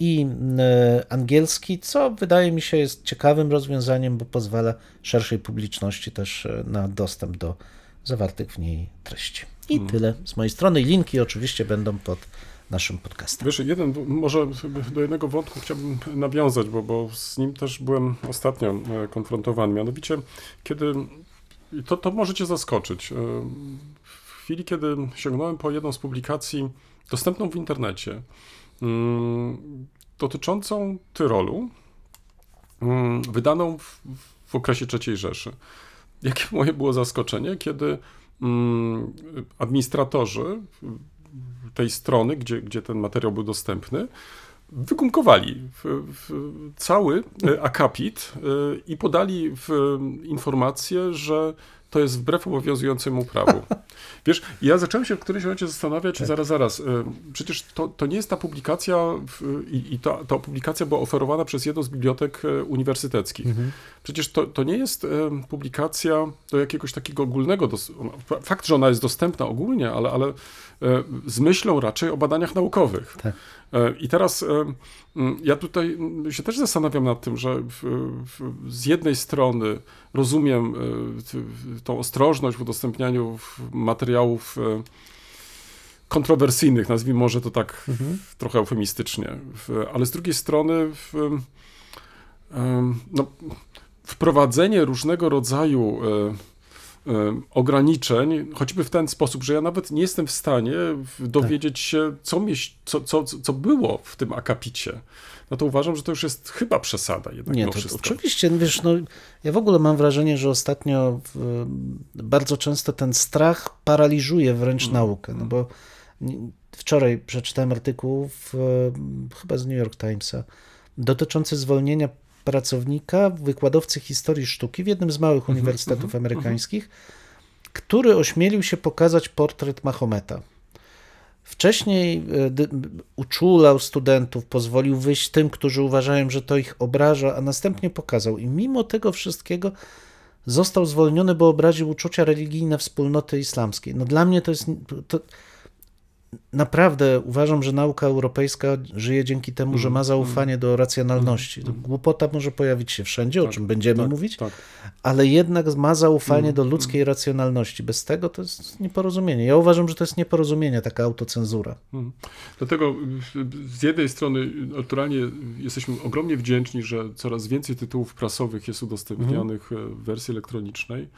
i e, angielski, co wydaje mi się jest ciekawym rozwiązaniem, bo pozwala szerszej publiczności też e, na dostęp do zawartych w niej treści. I tyle z mojej strony. Linki oczywiście będą pod naszym podcastem. Wiesz, jeden, może do jednego wątku chciałbym nawiązać, bo, bo z nim też byłem ostatnio e, konfrontowany. Mianowicie, kiedy. i To, to może Cię zaskoczyć. E, W chwili, kiedy sięgnąłem po jedną z publikacji dostępną w internecie, dotyczącą Tyrolu, mm, wydaną w, w okresie III Rzeszy. Jakie [laughs] moje było zaskoczenie, kiedy mm, administratorzy tej strony, gdzie, gdzie ten materiał był dostępny, wygumkowali w, w cały e, akapit e, i podali informację, że to jest wbrew obowiązującemu prawu. [laughs] Wiesz, ja zacząłem się w którymś momencie zastanawiać, zaraz, zaraz, e, przecież to, to nie jest ta publikacja w, i, i ta, ta publikacja była oferowana przez jedną z bibliotek e, uniwersyteckich. Przecież to, to nie jest e, publikacja do jakiegoś takiego ogólnego, fakt, że ona jest dostępna ogólnie, ale, ale z myślą raczej o badaniach naukowych. Tak. E, I teraz e, mm, ja tutaj mm, się też zastanawiam nad tym, że w, w, z jednej strony rozumiem e, tą ostrożność w udostępnianiu materiałów kontrowersyjnych, nazwijmy może to tak trochę eufemistycznie, ale z drugiej strony no, wprowadzenie różnego rodzaju ograniczeń, choćby w ten sposób, że ja nawet nie jestem w stanie w- dowiedzieć się, co, mieś, co, co, co było w tym akapicie, no to uważam, że to już jest chyba przesada jednak Nie, to wszystko. oczywiście, wiesz, no, ja w ogóle mam wrażenie, że ostatnio bardzo często ten strach paraliżuje wręcz Mm. naukę, no bo nie- wczoraj przeczytałem artykuł w, chyba z New York Timesa dotyczący zwolnienia pracownika, wykładowcy historii sztuki w jednym z małych Mhm, uniwersytetów amerykańskich, który ośmielił się pokazać portret Mahometa. Wcześniej e, uczulał studentów, pozwolił wyjść tym, którzy uważają, że to ich obraża, a następnie pokazał. I mimo tego wszystkiego został zwolniony, bo obraził uczucia religijne wspólnoty islamskiej. No dla mnie to jest. To, naprawdę uważam, że nauka europejska żyje dzięki temu, że ma zaufanie do racjonalności. To Głupota może pojawić się wszędzie, o czym będziemy tak, mówić, tak. ale jednak ma zaufanie do ludzkiej racjonalności. Bez tego to jest nieporozumienie. Ja uważam, że to jest nieporozumienie, taka autocenzura. Mhm. Dlatego y, z jednej strony naturalnie jesteśmy ogromnie wdzięczni, że coraz więcej tytułów prasowych jest udostępnianych e, w wersji elektronicznej.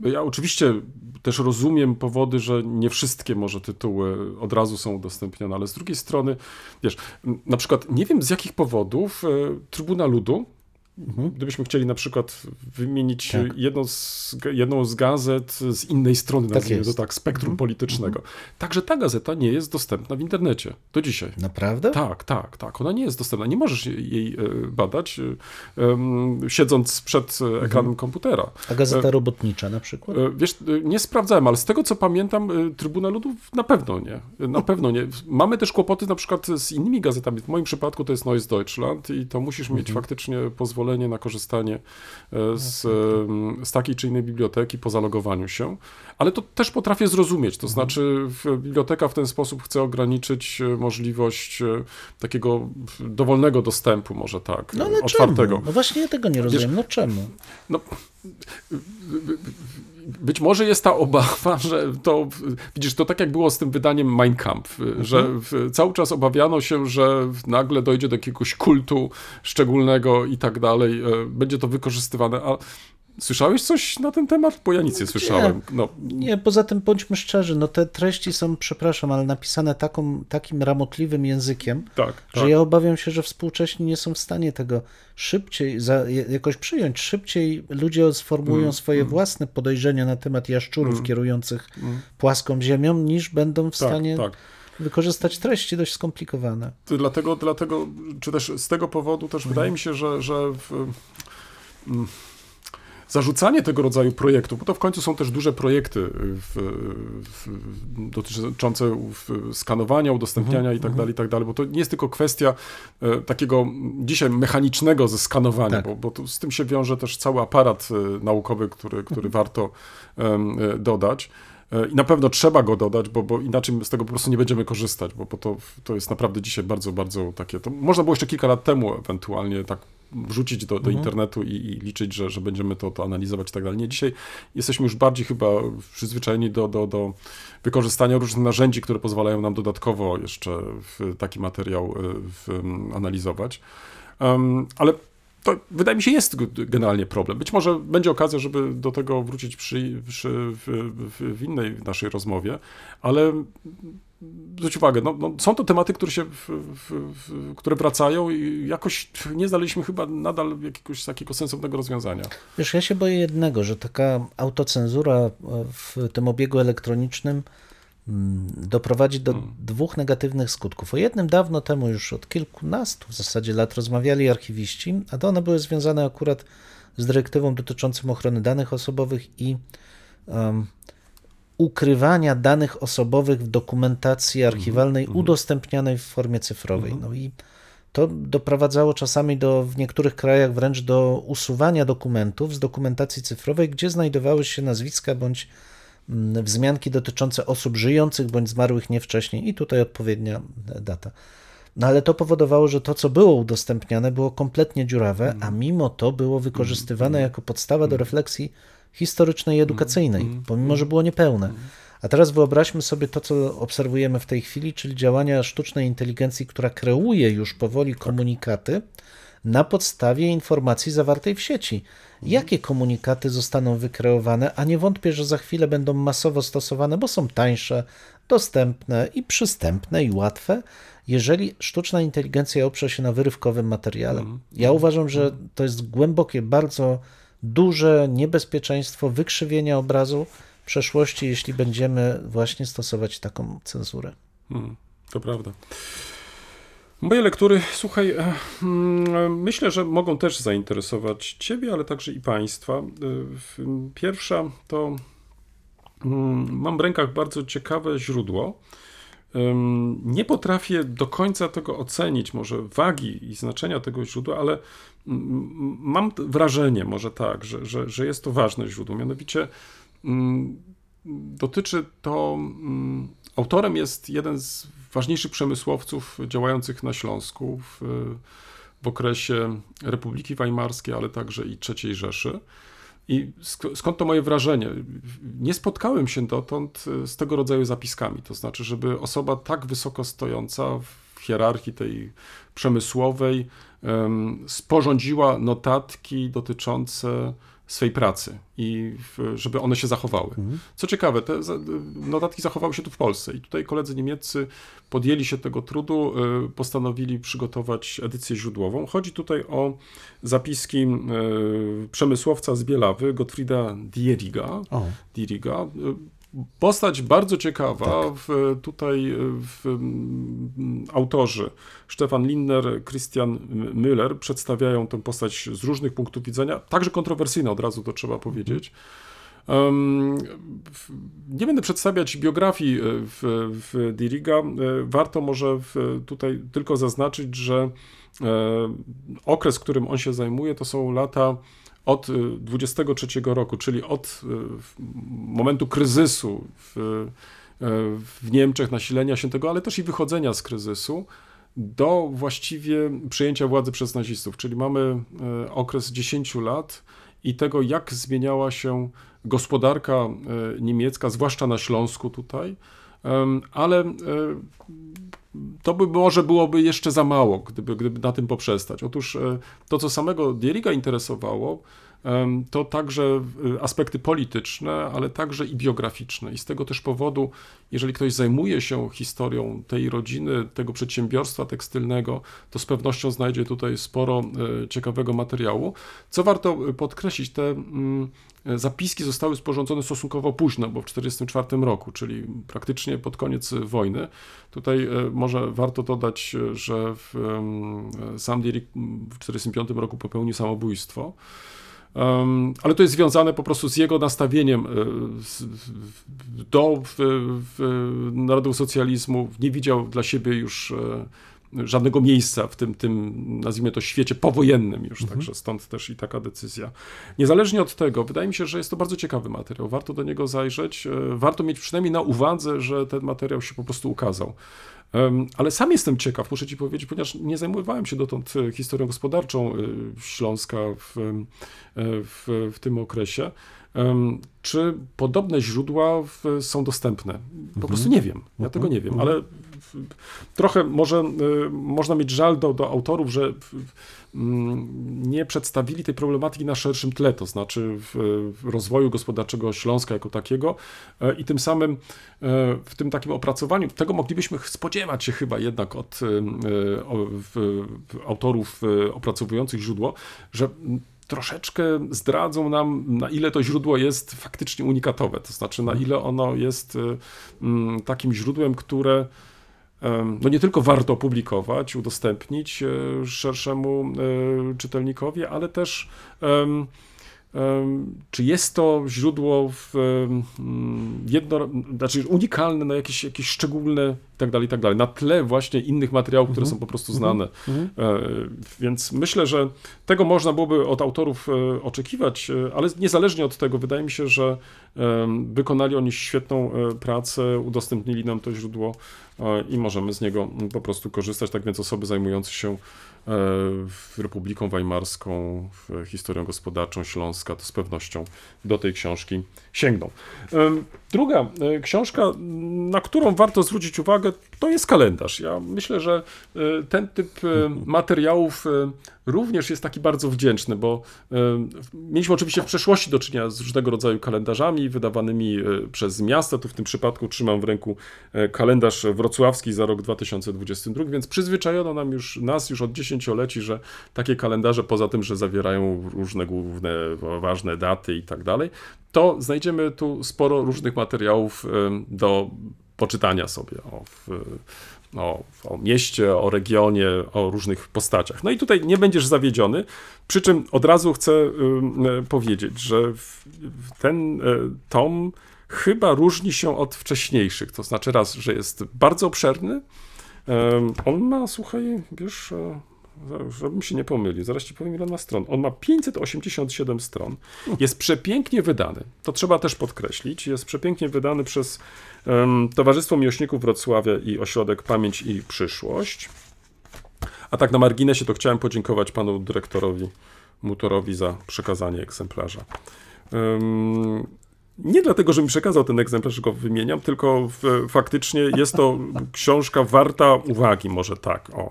Ja oczywiście też rozumiem powody, że nie wszystkie może tytuły od razu są udostępnione, ale z drugiej strony, wiesz, na przykład nie wiem z jakich powodów e, Trybuna Ludu, gdybyśmy chcieli na przykład wymienić Mhm. Tak. jedną, z, jedną z gazet z innej strony, Tak nazwijmy to tak, spektrum politycznego, także ta gazeta nie jest dostępna w internecie do dzisiaj. Naprawdę? Tak, tak, tak. Ona nie jest dostępna. Nie możesz jej e, badać, e, siedząc przed e, ekranem komputera. A gazeta robotnicza na przykład? Wiesz, nie sprawdzałem, ale z tego co pamiętam, Trybuna Ludów na pewno nie. Na pewno nie. Mamy też kłopoty na przykład z innymi gazetami. W moim przypadku to jest Neues Deutschland i to musisz mieć faktycznie pozwolenie na korzystanie e, z, em, z takiej czy innej biblioteki po zalogowaniu się. Ale to też potrafię zrozumieć. To znaczy, w- biblioteka w ten sposób chce ograniczyć e, możliwość e, takiego dowolnego dostępu, może tak, No ale otwartego. czemu? No właśnie ja tego nie rozumiem. No czemu? No, być może jest ta obawa, że to, widzisz, to tak jak było z tym wydaniem Mein Kampf, że w- cały czas obawiano się, że nagle dojdzie do jakiegoś kultu szczególnego i tak dalej, e, będzie to wykorzystywane, a słyszałeś coś na ten temat? Bo ja nic nie słyszałem. No, Nie, poza tym bądźmy szczerzy, no te treści są, przepraszam, ale napisane taką, takim ramotliwym językiem, tak, że tak. ja obawiam się, że współcześni nie są w stanie tego szybciej, za, jakoś przyjąć. Szybciej ludzie sformułują Mm, swoje własne podejrzenia na temat jaszczurów kierujących mm. płaską ziemią, niż będą w Tak, stanie tak. wykorzystać treści dość skomplikowane. Dlatego, dlatego, czy też z tego powodu też wydaje mi się, że, że w, mm, zarzucanie tego rodzaju projektów, bo to w końcu są też duże projekty w, w, dotyczące skanowania, udostępniania i tak dalej, i tak dalej, bo to nie jest tylko kwestia e, takiego dzisiaj mechanicznego ze skanowania, Tak. bo, bo to, z tym się wiąże też cały aparat e, naukowy, który, który warto em, e, dodać. E, I na pewno trzeba go dodać, bo, bo inaczej z tego po prostu nie będziemy korzystać, bo, bo to, to jest naprawdę dzisiaj bardzo, bardzo takie. To można było jeszcze kilka lat temu ewentualnie tak wrzucić do, do internetu i, i liczyć, że, że będziemy to, to analizować i tak dalej. Nie, dzisiaj jesteśmy już bardziej chyba przyzwyczajeni do, do, do wykorzystania różnych narzędzi, które pozwalają nam dodatkowo jeszcze taki materiał m, analizować. Em, ale to wydaje mi się jest generalnie problem. Być może będzie okazja, żeby do tego wrócić przy, przy, w, w, w innej naszej rozmowie, ale zwróć uwagę, no, no, są to tematy, które, się w, w, w, które wracają i jakoś nie znaleźliśmy chyba nadal jakiegoś takiego sensownego rozwiązania. Wiesz, ja się boję jednego, że taka autocenzura e, w tym obiegu elektronicznym mm, doprowadzi do dwóch negatywnych skutków. O jednym dawno temu, już od kilkunastu w zasadzie lat rozmawiali archiwiści, a to one były związane akurat z dyrektywą dotyczącą ochrony danych osobowych i em, ukrywania danych osobowych w dokumentacji archiwalnej udostępnianej w formie cyfrowej. No i to doprowadzało czasami do, w niektórych krajach wręcz do usuwania dokumentów z dokumentacji cyfrowej, gdzie znajdowały się nazwiska bądź mm, wzmianki dotyczące osób żyjących bądź zmarłych nie wcześniej. I tutaj odpowiednia data. No ale to powodowało, że to, co było udostępniane, było kompletnie dziurawe, a mimo to było wykorzystywane jako podstawa do refleksji historycznej i edukacyjnej, pomimo, że było niepełne. A teraz wyobraźmy sobie to, co obserwujemy w tej chwili, czyli działania sztucznej inteligencji, która kreuje już powoli komunikaty na podstawie informacji zawartej w sieci. Jakie komunikaty zostaną wykreowane, a nie wątpię, że za chwilę będą masowo stosowane, bo są tańsze, dostępne i przystępne i łatwe, jeżeli sztuczna inteligencja oprze się na wyrywkowym materiale. Ja uważam, że to jest głębokie, bardzo duże niebezpieczeństwo wykrzywienia obrazu przeszłości, jeśli będziemy właśnie stosować taką cenzurę. Hmm, to prawda. Moje lektury, słuchaj, e, mm, myślę, że mogą też zainteresować Ciebie, ale także i Państwa. E, Pierwsza to mm, mam w rękach bardzo ciekawe źródło. Nie potrafię do końca tego ocenić, może wagi i znaczenia tego źródła, ale mam wrażenie, może tak, że, że, że jest to ważne źródło. Mianowicie mm, dotyczy to. mm, Autorem jest jeden z ważniejszych przemysłowców działających na Śląsku w, w okresie Republiki Weimarskiej, ale także i III Rzeszy. I sk- skąd to moje wrażenie? Nie spotkałem się dotąd e, z tego rodzaju zapiskami. To znaczy, żeby osoba tak wysoko stojąca w hierarchii tej przemysłowej em, sporządziła notatki dotyczące swej pracy i żeby one się zachowały. Co ciekawe, te notatki zachowały się tu w Polsce i tutaj koledzy niemieccy podjęli się tego trudu, y, postanowili przygotować edycję źródłową. Chodzi tutaj o zapiski y, przemysłowca z Bielawy, Gottfrieda Dieriga. Dieriga. Postać bardzo ciekawa. W, tutaj w, autorzy Stefan Lindner, Christian Müller przedstawiają tę postać z różnych punktów widzenia, także kontrowersyjna od razu to trzeba powiedzieć. Em, w- nie będę przedstawiać biografii y, w, w Dieriga. Y, Warto może w, tutaj tylko zaznaczyć, że e, okres, którym on się zajmuje, to są lata od y, 23 roku, czyli od y, momentu kryzysu w, y, w Niemczech, nasilenia się tego, ale też i wychodzenia z kryzysu, do właściwie przejęcia władzy przez nazistów. Czyli mamy y, okres 10 lat i tego, jak zmieniała się gospodarka y, niemiecka, zwłaszcza na Śląsku tutaj, ale y, to by może byłoby jeszcze za mało, gdyby, gdyby na tym poprzestać. Otóż e, to, co samego Dieriga interesowało, to także e, aspekty polityczne, ale także i biograficzne. I z tego też powodu, jeżeli ktoś zajmuje się historią tej rodziny, tego przedsiębiorstwa tekstylnego, to z pewnością znajdzie tutaj sporo e, ciekawego materiału. Co warto e, podkreślić, te mm, zapiski zostały sporządzone stosunkowo późno, bo w 1944 roku, czyli praktycznie pod koniec wojny. Tutaj może warto dodać, że w, sam Dierik w 1945 roku popełnił samobójstwo. Ale to jest związane po prostu z jego nastawieniem e, do narodowego socjalizmu. Nie widział dla siebie już e, żadnego miejsca w tym, tym nazwijmy to, świecie powojennym już, także stąd też i taka decyzja. Niezależnie od tego, wydaje mi się, że jest to bardzo ciekawy materiał. Warto do niego zajrzeć. e, Warto mieć przynajmniej na uwadze, że ten materiał się po prostu ukazał. Ale sam jestem ciekaw, muszę ci powiedzieć, ponieważ nie zajmowałem się dotąd e, historią gospodarczą e, Śląska w, e, w, w tym okresie. Czy podobne źródła są dostępne? Po prostu nie wiem. Ja tego nie wiem, ale w- trochę może e, można mieć żal do, do autorów, że mm, nie przedstawili tej problematyki na szerszym tle, to znaczy w, rozwoju gospodarczego Śląska jako takiego e, i tym samym e, w tym takim opracowaniu, tego moglibyśmy spodziewać się chyba jednak od w autorów e, opracowujących źródło, że mm, troszeczkę zdradzą nam, na ile to źródło jest faktycznie unikatowe, to znaczy na ile ono jest mm, takim źródłem, które no nie tylko warto opublikować, udostępnić e, szerszemu e, czytelnikowi, ale też czy jest to źródło w, jedno, znaczy unikalne, no jakieś, jakieś szczególne i tak dalej, i tak dalej, na tle właśnie innych materiałów, które są po prostu znane. E, Więc myślę, że tego można byłoby od autorów e, oczekiwać, e, ale niezależnie od tego, wydaje mi się, że wykonali oni świetną pracę, udostępnili nam to źródło i możemy z niego mm, po prostu korzystać. Tak więc osoby zajmujące się Republiką Weimarską, historią gospodarczą Śląska, to z pewnością do tej książki sięgną. Druga e, książka, na którą warto zwrócić uwagę, to jest kalendarz. Ja myślę, że e, ten typ e, [laughs] materiałów również jest taki bardzo wdzięczny, bo mieliśmy oczywiście w przeszłości do czynienia z różnego rodzaju kalendarzami wydawanymi przez miasta. Tu w tym przypadku trzymam w ręku kalendarz wrocławski za rok 2022, więc przyzwyczajono nam już, nas już od dziesięcioleci, że takie kalendarze, poza tym, że zawierają różne główne, ważne daty i tak dalej, to znajdziemy tu sporo różnych materiałów do poczytania sobie o, o, o mieście, o regionie, o różnych postaciach. No i tutaj nie będziesz zawiedziony, przy czym od razu chcę e, powiedzieć, że ten e, tom chyba różni się od wcześniejszych, to znaczy raz, że jest bardzo obszerny, on ma, słuchaj, wiesz, e, żebym się nie pomylił, zaraz ci powiem ile ma stron. On ma 587 stron. Jest przepięknie wydany. To trzeba też podkreślić. Jest przepięknie wydany przez em, Towarzystwo Miłośników Wrocławia i Ośrodek Pamięć i Przyszłość. A tak na marginesie to chciałem podziękować panu dyrektorowi Mutorowi za przekazanie egzemplarza. Em, nie dlatego, że mi przekazał ten egzemplarz, go wymieniam, tylko w, faktycznie jest to książka warta uwagi, może tak, o.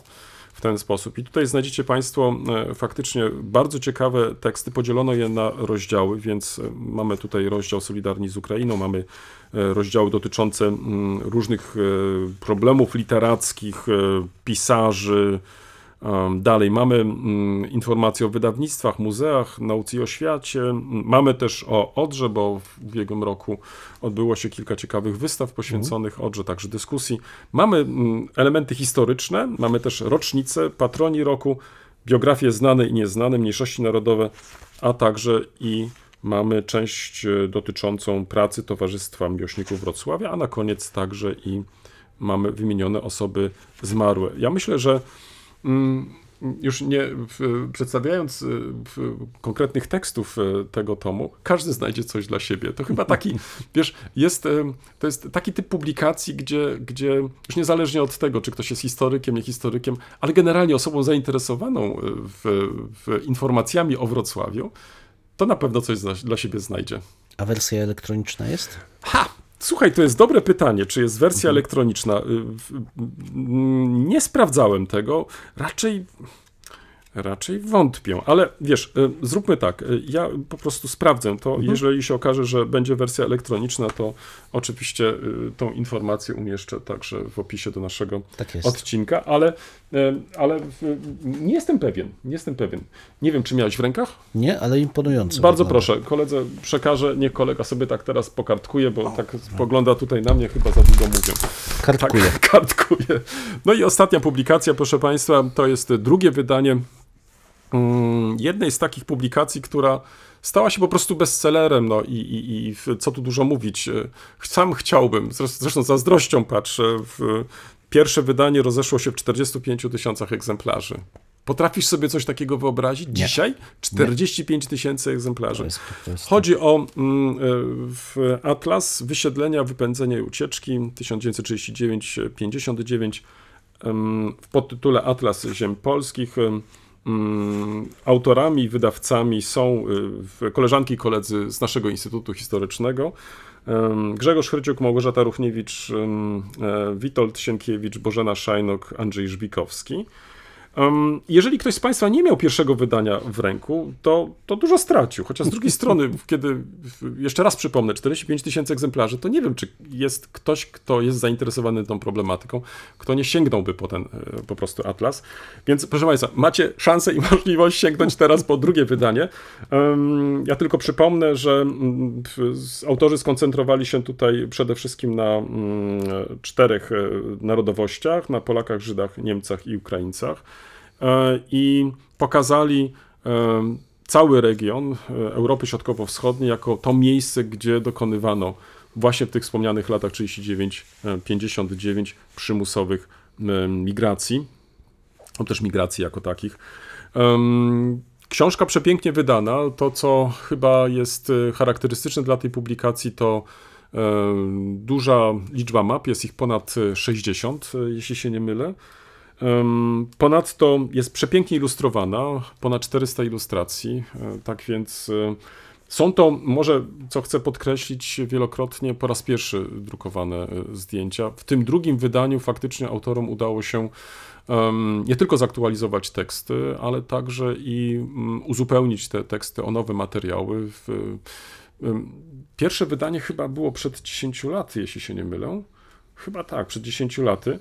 w ten sposób. I tutaj znajdziecie Państwo e, faktycznie bardzo ciekawe teksty. Podzielono je na rozdziały, więc e, mamy tutaj rozdział Solidarni z Ukrainą, mamy e, rozdziały dotyczące mm, różnych problemów literackich, pisarzy. Dalej mamy mm, informacje o wydawnictwach, muzeach, nauce i oświacie. Mamy też o Odrze, bo w ubiegłym roku odbyło się kilka ciekawych wystaw poświęconych Odrze, także dyskusji. Mamy mm, elementy historyczne, mamy też rocznice, patroni roku, biografie znane i nieznane, mniejszości narodowe, a także i mamy część e, dotyczącą pracy Towarzystwa Miłośników Wrocławia, a na koniec także i mamy wymienione osoby zmarłe. Ja myślę, że już nie przedstawiając y, konkretnych tekstów y, tego tomu, każdy znajdzie coś dla siebie. To chyba [laughs] taki, wiesz, jest, y, to jest taki typ publikacji, gdzie, gdzie już niezależnie od tego, czy ktoś jest historykiem, nie historykiem, ale generalnie osobą zainteresowaną w, w informacjami o Wrocławiu, to na pewno coś dla siebie znajdzie. A wersja elektroniczna jest? Ha! Słuchaj, to jest dobre pytanie, czy jest wersja elektroniczna. Y, mm, Nie sprawdzałem tego. Raczej. Raczej wątpię, ale wiesz, y, zróbmy tak. y, Ja po prostu sprawdzę to. Jeżeli się okaże, że będzie wersja elektroniczna, to oczywiście tą informację umieszczę także w opisie do naszego Tak odcinka, ale, ale w- nie jestem pewien. Nie jestem pewien. Nie wiem, czy miałeś w rękach? Nie, ale imponująco. Bardzo wygląda. proszę, koledze przekażę, niech kolega sobie tak teraz pokartkuje, bo tak spogląda tutaj na mnie, chyba za długo mówię. Kartkuję. Tak, [laughs] kartkuje. No i ostatnia publikacja, proszę Państwa, to jest drugie wydanie mm, jednej z takich publikacji, która stała się po prostu bestsellerem, no i, i, i co tu dużo mówić. e, Sam chciałbym, zresztą, zresztą zazdrością patrzę, w pierwsze wydanie rozeszło się w 45 tysiącach egzemplarzy. Potrafisz sobie coś takiego wyobrazić? Nie. Dzisiaj 45 tysięcy egzemplarzy. To jest po prostu... Chodzi o mm, e, Atlas Wysiedlenia, Wypędzenia i Ucieczki 1939-59 em, w podtytule Atlas Ziem Polskich. mm, Autorami wydawcami są y, koleżanki i koledzy z naszego Instytutu Historycznego. Grzegorz Chryciuk, Małgorzata Ruchniewicz, em, e, Witold Sienkiewicz, Bożena Szajnok, Andrzej Żbikowski. Jeżeli ktoś z Państwa nie miał pierwszego wydania w ręku, to, to dużo stracił. Chociaż z drugiej strony, kiedy, jeszcze raz przypomnę, 45 tysięcy egzemplarzy, to nie wiem, czy jest ktoś, kto jest zainteresowany tą problematyką, kto nie sięgnąłby po ten e, po prostu atlas. Więc proszę Państwa, macie szansę i [laughs] możliwość sięgnąć teraz po drugie wydanie. Ja tylko przypomnę, że mm, autorzy skoncentrowali się tutaj przede wszystkim na mm, czterech e, narodowościach, na Polakach, Żydach, Niemcach i Ukraińcach i pokazali e, cały region e, Europy Środkowo-Wschodniej jako to miejsce, gdzie dokonywano właśnie w tych wspomnianych latach 39-59 przymusowych e, migracji, lub też migracji jako takich. Książka przepięknie wydana. To, co chyba jest e, charakterystyczne dla tej publikacji, to e, duża liczba map, jest ich ponad e, 60, e, jeśli się nie mylę. Ponadto jest przepięknie ilustrowana, ponad 400 ilustracji, e, tak więc e, są to, może co chcę podkreślić, wielokrotnie po raz pierwszy drukowane e, zdjęcia. W tym drugim wydaniu faktycznie autorom udało się nie tylko zaktualizować teksty, ale także i mm, uzupełnić te teksty o nowe materiały. Pierwsze wydanie chyba było przed 10 lat, jeśli się nie mylę. Chyba tak, przed 10 laty.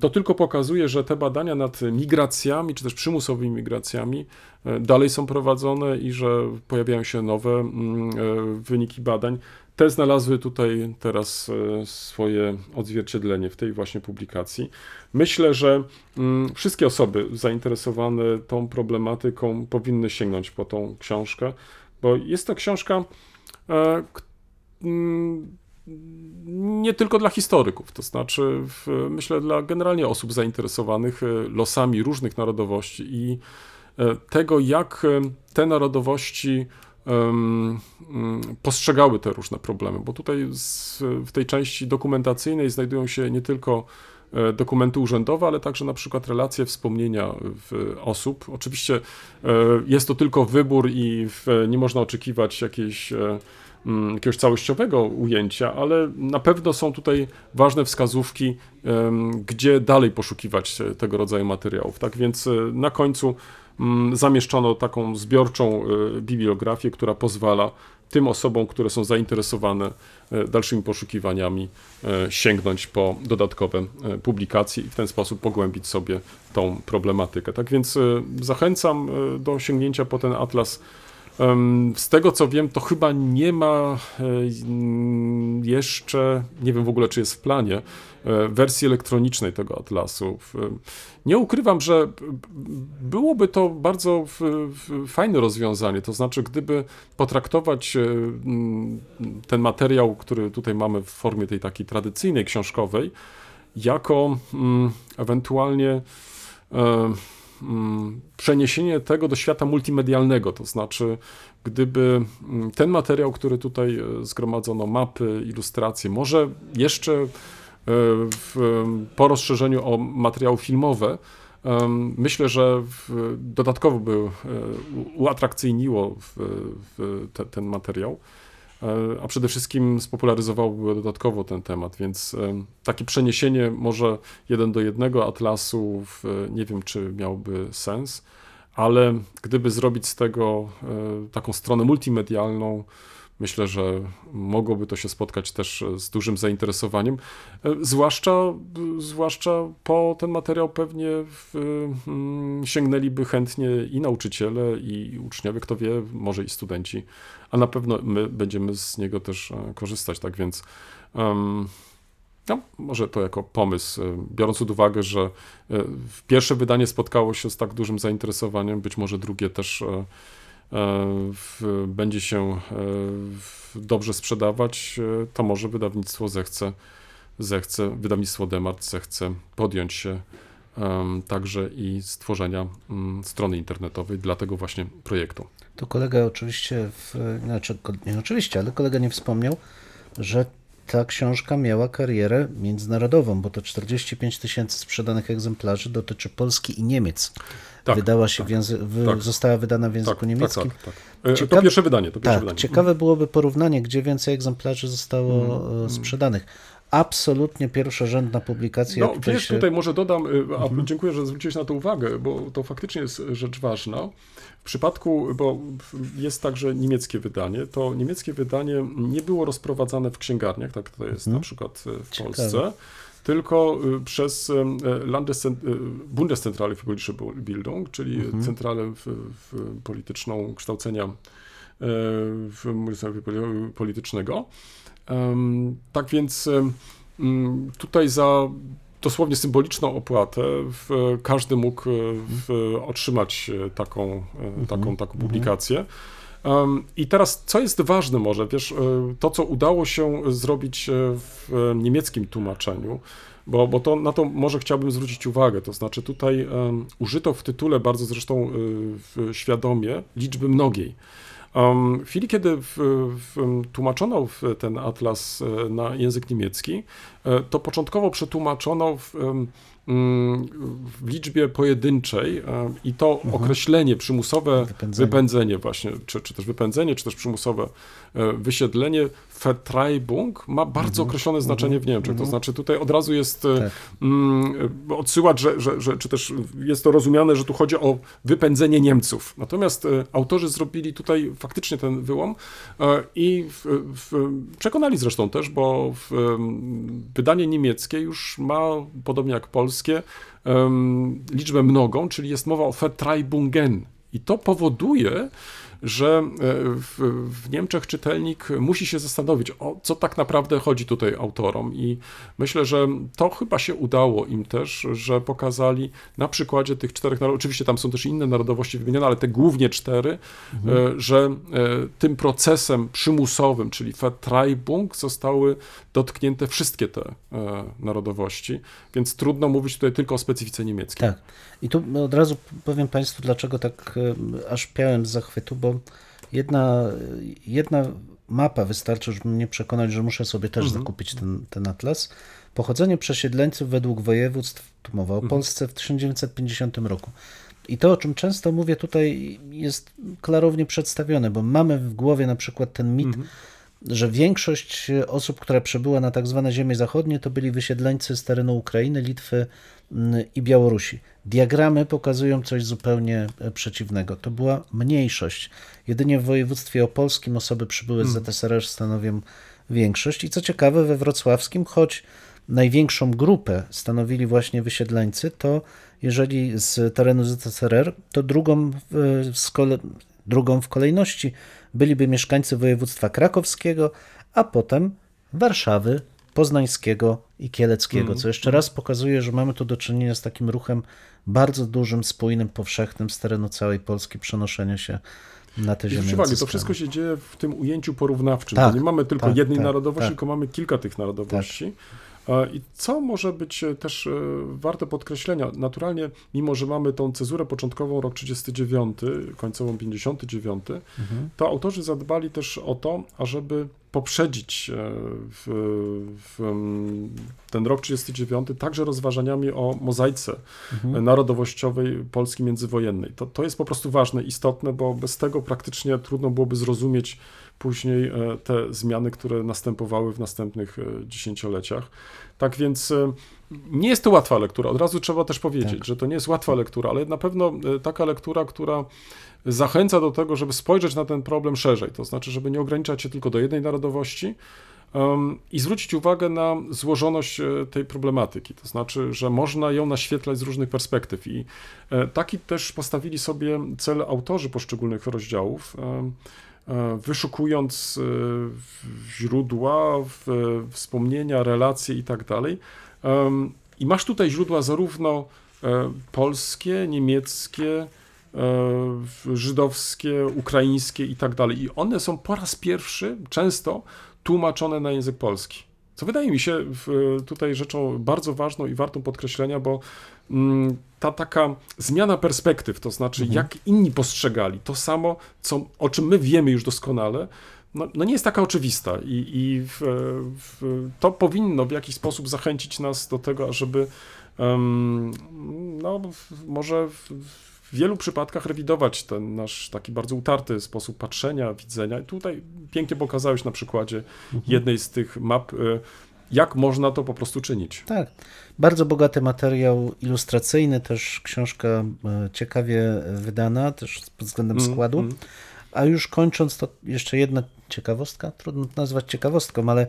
To tylko pokazuje, że te badania nad migracjami, czy też przymusowymi migracjami e, dalej są prowadzone i że pojawiają się nowe mm, e, wyniki badań. Te znalazły tutaj teraz e, swoje odzwierciedlenie w tej właśnie publikacji. Myślę, że mm, wszystkie osoby zainteresowane tą problematyką powinny sięgnąć po tą książkę, bo jest to książka, mm, nie tylko dla historyków, to znaczy w, myślę dla generalnie osób zainteresowanych e, losami różnych narodowości i e, tego, jak e, te narodowości mm, postrzegały te różne problemy, bo tutaj z, w tej części dokumentacyjnej znajdują się nie tylko dokumenty urzędowe, ale także na przykład relacje, wspomnienia osób. Oczywiście jest to tylko wybór i nie można oczekiwać jakiejś jakiegoś całościowego ujęcia, ale na pewno są tutaj ważne wskazówki, gdzie dalej poszukiwać e, tego rodzaju materiałów. Tak więc e, na końcu mm, zamieszczono taką zbiorczą e, bibliografię, która pozwala tym osobom, które są zainteresowane dalszymi poszukiwaniami, sięgnąć po dodatkowe publikacje i w ten sposób pogłębić sobie tą problematykę. Tak więc zachęcam do sięgnięcia po ten atlas. Z tego co wiem, to chyba nie ma e, jeszcze, nie wiem w ogóle czy jest w planie, e, wersji elektronicznej tego atlasu. Nie ukrywam, że byłoby to bardzo fajne rozwiązanie. To znaczy, gdyby potraktować e, ten materiał, który tutaj mamy w formie tej takiej tradycyjnej książkowej, jako mm, ewentualnie przeniesienie tego do świata multimedialnego, to znaczy gdyby mm, ten materiał, który tutaj e, zgromadzono, mapy, ilustracje, może jeszcze e, w, po rozszerzeniu o materiały filmowe, myślę, że dodatkowo by e, uatrakcyjniło ten materiał. e, a przede wszystkim spopularyzowałby dodatkowo ten temat, więc em, takie przeniesienie może jeden do jednego atlasu, w, nie wiem czy miałby sens, ale gdyby zrobić z tego e, taką stronę multimedialną, myślę, że mogłoby to się spotkać też e, z dużym zainteresowaniem, E, zwłaszcza, zwłaszcza po ten materiał pewnie w, mm, sięgnęliby chętnie i nauczyciele, i uczniowie, kto wie, może i studenci, a na pewno my będziemy z niego też e, korzystać, tak więc em, no, może to jako pomysł, e, biorąc pod uwagę, że e, pierwsze wydanie spotkało się z tak dużym zainteresowaniem, być może drugie też e, e, w, będzie się e, dobrze sprzedawać, e, to może wydawnictwo zechce, zechce wydawnictwo Demart zechce podjąć się także i stworzenia mm, strony internetowej dla tego właśnie projektu. Tu kolega oczywiście, w, znaczy, nie oczywiście, ale kolega nie wspomniał, że ta książka miała karierę międzynarodową, bo to 45 tysięcy sprzedanych egzemplarzy dotyczy Polski i Niemiec. Tak, Wydała się w języ- w, tak. została wydana w języku Tak, tak, niemieckim. tak, tak. E, To Ciekawe- pierwsze wydanie, to pierwsze Tak, wydanie. ciekawe byłoby porównanie, gdzie więcej egzemplarzy zostało e, sprzedanych. Absolutnie pierwszorzędna publikacja. No, tutaj wiesz, się- tutaj może dodam, y, a dziękuję, że zwróciłeś na to uwagę, bo to faktycznie jest rzecz ważna. W przypadku, bo jest także niemieckie wydanie, to niemieckie wydanie nie było rozprowadzane w księgarniach, tak to jest na przykład y, w Ciekawe. Polsce, tylko y, przez y, y, Bundeszentrale für politische Bildung, czyli centralę w, w polityczną kształcenia w politycznego. Tak więc tutaj za dosłownie symboliczną opłatę każdy mógł otrzymać e, taką, e, taką, taką publikację. I teraz, co jest ważne może, wiesz, e, to co udało się zrobić e, w e, niemieckim tłumaczeniu, bo, bo to, na to może chciałbym zwrócić uwagę, to znaczy tutaj em, użyto w tytule bardzo zresztą e, w, świadomie liczby mnogiej. Um, w chwili, kiedy w, w, tłumaczono ten atlas e, na język niemiecki, e, to początkowo przetłumaczono w, w liczbie pojedynczej e, i to określenie przymusowe Wypędzenie. wypędzenie, właśnie, czy, czy też wypędzenie, czy też przymusowe e, wysiedlenie, Vertreibung ma bardzo określone znaczenie w Niemczech. To znaczy tutaj od razu jest e, Tak. mm, odsyłać, że, że, że, czy też jest to rozumiane, że tu chodzi o wypędzenie Niemców. Natomiast e, autorzy zrobili tutaj faktycznie ten wyłom e, i w, w, przekonali zresztą też, bo w, wydanie niemieckie już ma, podobnie jak polskie, em, liczbę mnogą, czyli jest mowa o Vertreibungen. I to powoduje, że e, w, w Niemczech czytelnik musi się zastanowić, o co tak naprawdę chodzi tutaj autorom. I myślę, że to chyba się udało im też, że pokazali na przykładzie tych czterech narodów, oczywiście tam są też inne narodowości wymienione, ale te głównie cztery, e, że e, tym procesem przymusowym, czyli Vertreibung, zostały dotknięte wszystkie te narodowości, więc trudno mówić tutaj tylko o specyfice niemieckiej. Tak. I tu od razu powiem Państwu, dlaczego tak aż piałem z zachwytu, bo jedna, jedna mapa wystarczy, żeby mnie przekonać, że muszę sobie też zakupić ten, ten atlas. Pochodzenie przesiedleńców według województw, tu mowa o Polsce, w 1950 roku. I to, o czym często mówię tutaj, jest klarownie przedstawione, bo mamy w głowie na przykład ten mit że większość osób, która przybyła na tak zwane ziemie zachodnie, to byli wysiedleńcy z terenu Ukrainy, Litwy mm, i Białorusi. Diagramy pokazują coś zupełnie e, przeciwnego. To była mniejszość. Jedynie w województwie opolskim osoby przybyłe z ZSRR stanowią większość. I co ciekawe, we wrocławskim, choć największą grupę stanowili właśnie wysiedleńcy, to jeżeli z terenu ZSRR, to drugą w, z kole, drugą w kolejności byliby mieszkańcy województwa krakowskiego, a potem Warszawy, Poznańskiego i Kieleckiego, co jeszcze raz pokazuje, że mamy tu do czynienia z takim ruchem bardzo dużym, spójnym, powszechnym z terenu całej Polski przenoszenia się na te ziemię. uwagę, to wszystko się dzieje w tym ujęciu porównawczym. Tak, nie mamy tylko tak, jednej tak, narodowości, tak. tylko mamy kilka tych narodowości. I co może być e, też e, warte podkreślenia? Naturalnie, mimo że mamy tą cezurę początkową rok 39, końcową 59, Mhm. to autorzy zadbali też o to, ażeby poprzedzić e, w, w ten rok 39 także rozważaniami o mozaice Mhm. narodowościowej Polski międzywojennej. To, to jest po prostu ważne, istotne, bo bez tego praktycznie trudno byłoby zrozumieć później e, te zmiany, które następowały w następnych e, dziesięcioleciach. Tak więc e, nie jest to łatwa lektura. Od razu trzeba też powiedzieć, Tak. że to nie jest łatwa lektura, ale na pewno taka lektura, która zachęca do tego, żeby spojrzeć na ten problem szerzej. To znaczy, żeby nie ograniczać się tylko do jednej narodowości, i zwrócić uwagę na złożoność tej problematyki, to znaczy, że można ją naświetlać z różnych perspektyw. I taki też postawili sobie cel autorzy poszczególnych rozdziałów, wyszukując e, źródła, wspomnienia, relacje i tak dalej. I masz tutaj źródła zarówno e, polskie, niemieckie, e, żydowskie, ukraińskie i tak dalej. I one są po raz pierwszy często tłumaczone na język polski. Co wydaje mi się tutaj rzeczą bardzo ważną i wartą podkreślenia, bo mm, ta taka zmiana perspektyw, to znaczy jak inni postrzegali to samo, co, o czym my wiemy już doskonale, no, no nie jest taka oczywista. I, i w, w, to powinno w jakiś sposób zachęcić nas do tego, ażeby em, no, w- może w, w wielu przypadkach rewidować ten nasz taki bardzo utarty sposób patrzenia, widzenia. I tutaj pięknie pokazałeś na przykładzie jednej z tych map, y, jak można to po prostu czynić. Tak. Bardzo bogaty materiał ilustracyjny, też książka e, ciekawie wydana, też pod względem Mm, składu. mm. A już kończąc, to jeszcze jedna ciekawostka, trudno to nazwać ciekawostką, ale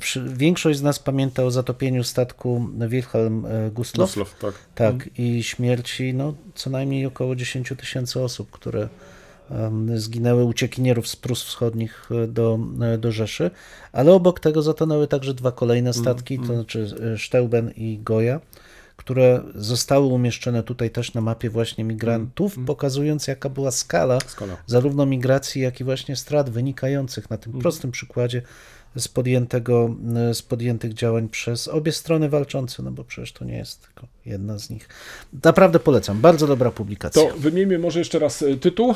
przy, większość z nas pamięta o zatopieniu statku Wilhelm e, Gustloff. Gustloff, tak. Tak, i śmierci no, co najmniej około 10 tysięcy osób, które em, zginęły uciekinierów z Prus Wschodnich e, do, e, do Rzeszy, ale obok tego zatonęły także dwa kolejne statki, to znaczy Steuben i Goja, które zostały umieszczone tutaj też na mapie właśnie migrantów, pokazując jaka była skala Skala. zarówno migracji, jak i właśnie strat wynikających na tym prostym przykładzie z, podjętego, z podjętych działań przez obie strony walczące, no bo przecież to nie jest tylko jedna z nich. Naprawdę polecam, bardzo dobra publikacja. To wymieńmy może jeszcze raz e, tytuł.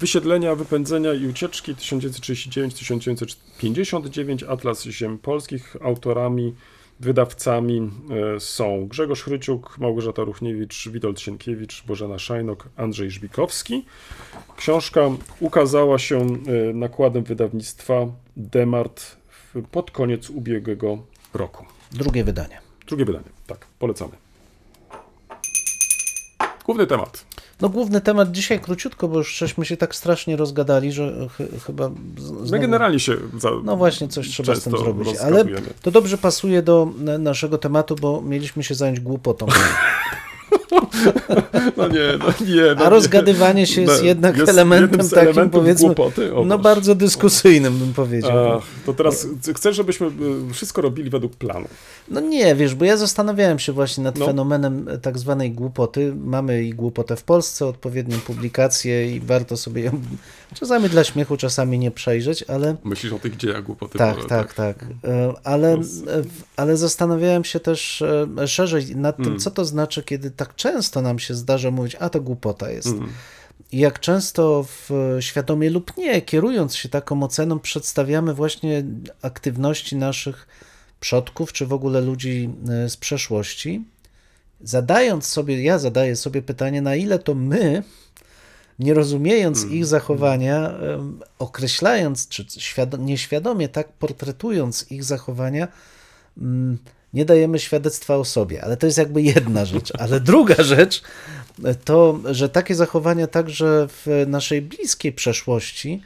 Wysiedlenia, wypędzenia i ucieczki 1939-1959, Atlas Ziem Polskich. Autorami, wydawcami e, są Grzegorz Chryciuk, Małgorzata Ruchniewicz, Witold Sienkiewicz, Bożena Szajnok, Andrzej Żbikowski. Książka ukazała się e, nakładem wydawnictwa Demart pod koniec ubiegłego roku. Drugie wydanie. Drugie wydanie, tak, polecamy. Główny temat. No główny temat dzisiaj króciutko, bo już żeśmy się tak strasznie rozgadali, że ch chyba z- My znowu... generalnie się za, No właśnie, coś trzeba z tym zrobić. Ale to dobrze pasuje do naszego tematu, bo mieliśmy się zająć głupotą. [laughs] [laughs] No nie, no nie. No A rozgadywanie się jest No, jednak jest elementem takim, powiedzmy, no bardzo dyskusyjnym bym powiedział. Ach, to teraz chcesz, żebyśmy y, wszystko robili według planu. No nie, wiesz, bo ja zastanawiałem się właśnie nad No. fenomenem e, tak zwanej głupoty. Mamy i głupotę w Polsce, odpowiednią publikację i warto sobie ją czasami dla śmiechu, czasami nie przejrzeć, ale Myślisz o tych dziejach głupoty. tak, bo- tak, tak. E, Ale, e, ale zastanawiałem się też szerzej nad tym, Mm. co to znaczy, kiedy tak często nam się zdarza mówić, a to głupota jest. Mm. I jak często w, świadomie lub nie, kierując się taką oceną, przedstawiamy właśnie aktywności naszych przodków, czy w ogóle ludzi e, z przeszłości, zadając sobie, ja zadaję sobie pytanie, na ile to my nie rozumiejąc ich zachowania, określając, czy świado- nieświadomie tak portretując ich zachowania, mm, nie dajemy świadectwa o sobie. Ale to jest jakby jedna rzecz. Ale druga [laughs] rzecz to, że takie zachowania także w naszej bliskiej przeszłości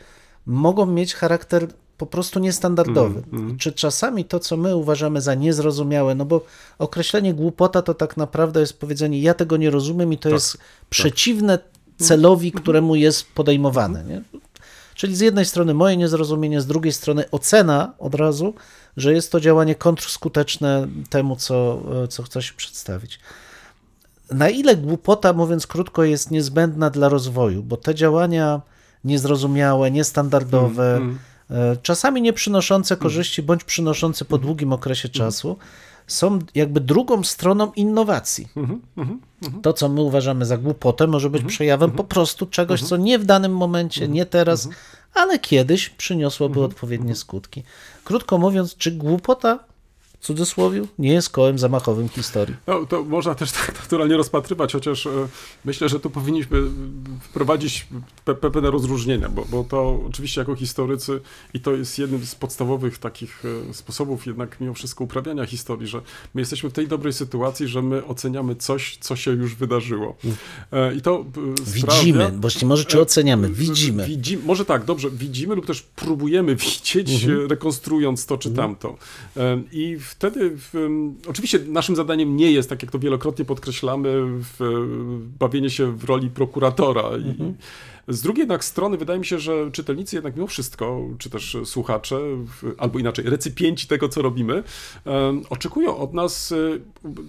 mogą mieć charakter po prostu niestandardowy. Czy czasami to, co my uważamy za niezrozumiałe, no bo określenie głupota to tak naprawdę jest powiedzenie, ja tego nie rozumiem i to jest przeciwne celowi, któremu jest podejmowane. Nie? Czyli z jednej strony moje niezrozumienie, z drugiej strony ocena od razu, że jest to działanie kontrskuteczne temu, co, co chce się przedstawić. Na ile głupota, mówiąc krótko, jest niezbędna dla rozwoju, bo te działania niezrozumiałe, niestandardowe, e, czasami nie przynoszące korzyści, bądź przynoszące po długim okresie czasu, są jakby drugą stroną innowacji. To, co my uważamy za głupotę, może być przejawem po prostu czegoś, co nie w danym momencie, nie teraz, ale kiedyś przyniosłoby odpowiednie skutki. Krótko mówiąc, czy głupota, w cudzysłowie, nie jest kołem zamachowym historii? No, to można też tak naturalnie rozpatrywać, chociaż e, myślę, że tu powinniśmy wprowadzić pe pe pewne rozróżnienia, bo, bo to oczywiście jako historycy i to jest jednym z podstawowych takich e, sposobów jednak mimo wszystko uprawiania historii, że my jesteśmy w tej dobrej sytuacji, że my oceniamy coś, co się już wydarzyło. E, I to sprawia... Widzimy, właściwie może czy oceniamy, widzimy. Widzi, może tak, dobrze, widzimy lub też próbujemy widzieć, Mhm. rekonstruując to czy tamto. E, I wtedy, w, oczywiście naszym zadaniem nie jest, tak jak to wielokrotnie podkreślamy, w, bawienie się w roli prokuratora. Mhm. I, z drugiej jednak strony wydaje mi się, że czytelnicy jednak mimo wszystko, czy też słuchacze, albo inaczej, recypienci tego, co robimy, oczekują od nas e,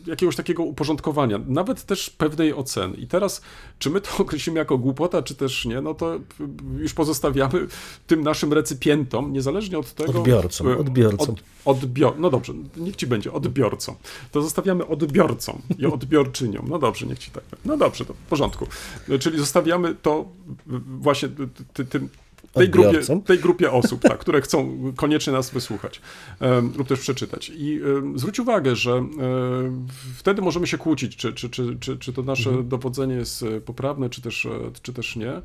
jakiegoś takiego uporządkowania, nawet też pewnej oceny. I teraz, czy my to [laughs] określimy jako głupota, czy też nie, no to już pozostawiamy tym naszym recypientom, niezależnie od tego... Odbiorcom, e, odbiorcom. Od, odbior, no dobrze, niech ci będzie, odbiorcom. To zostawiamy odbiorcom i odbiorczyniom. No dobrze, niech ci tak. No dobrze, to w porządku. Czyli zostawiamy to właśnie ty, tym tej grupie, tej grupie osób, tak, które chcą koniecznie nas wysłuchać em, lub też przeczytać. I em, zwróć uwagę, że em, wtedy możemy się kłócić, czy, czy, czy, czy, czy to nasze Mhm. dowodzenie jest e, poprawne, czy też, e, czy też nie.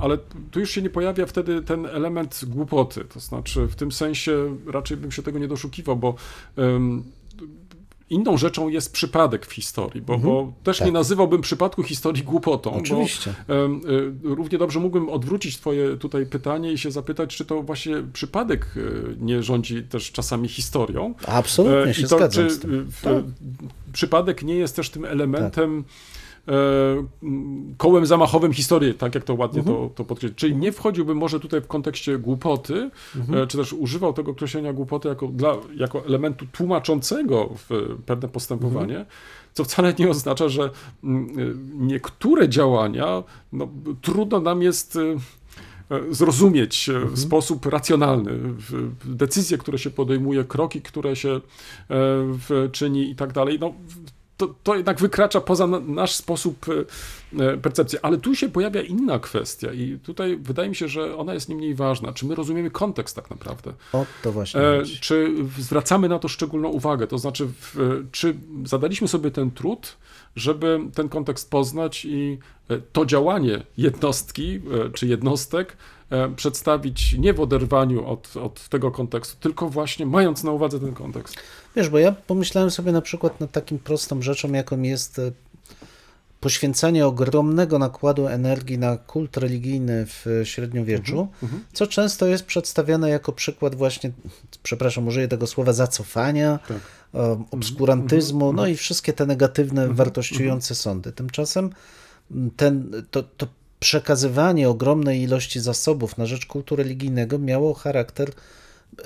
Ale tu już się nie pojawia wtedy ten element głupoty. To znaczy, w tym sensie raczej bym się tego nie doszukiwał, bo Inną rzeczą jest przypadek w historii, bo, bo też tak. nie nazywałbym przypadku historii głupotą. Oczywiście. Bo, y, równie dobrze mógłbym odwrócić Twoje tutaj pytanie i się zapytać, czy to właśnie przypadek y, nie rządzi też czasami historią. Absolutnie E, się I to, zgadzam czy w, Tak. przypadek nie jest też tym elementem m, kołem zamachowym historii, tak jak to ładnie Mhm. to, to podkreślić. Czyli nie wchodziłbym może tutaj w kontekście głupoty, Mhm. e, czy też używał tego określenia głupoty jako, dla, jako elementu tłumaczącego w pewne postępowanie, Mhm. co wcale nie oznacza, że y, niektóre działania no, trudno nam jest e, zrozumieć e, w sposób racjonalny decyzje, które się podejmuje, kroki, które się e, czyni i tak dalej. No, to, to jednak wykracza poza na, nasz sposób e, e, percepcji. Ale tu się pojawia inna kwestia i tutaj wydaje mi się, że ona jest nie mniej ważna. Czy my rozumiemy kontekst tak naprawdę? O to właśnie E, czy zwracamy na to szczególną uwagę? To znaczy, czy zadaliśmy sobie ten trud, żeby ten kontekst poznać i to działanie jednostki czy jednostek przedstawić nie w oderwaniu od, od tego kontekstu, tylko właśnie mając na uwadze ten kontekst. Wiesz, bo ja pomyślałem sobie na przykład nad takim prostą rzeczą, jaką jest e, poświęcanie ogromnego nakładu energii na kult religijny w e, średniowieczu, co często jest przedstawiane jako przykład właśnie, przepraszam, użyję tego słowa, zacofania, Tak. e, obskurantyzmu, no i wszystkie te negatywne, wartościujące sądy. Tymczasem ten, to, to przekazywanie ogromnej ilości zasobów na rzecz kultu religijnego miało charakter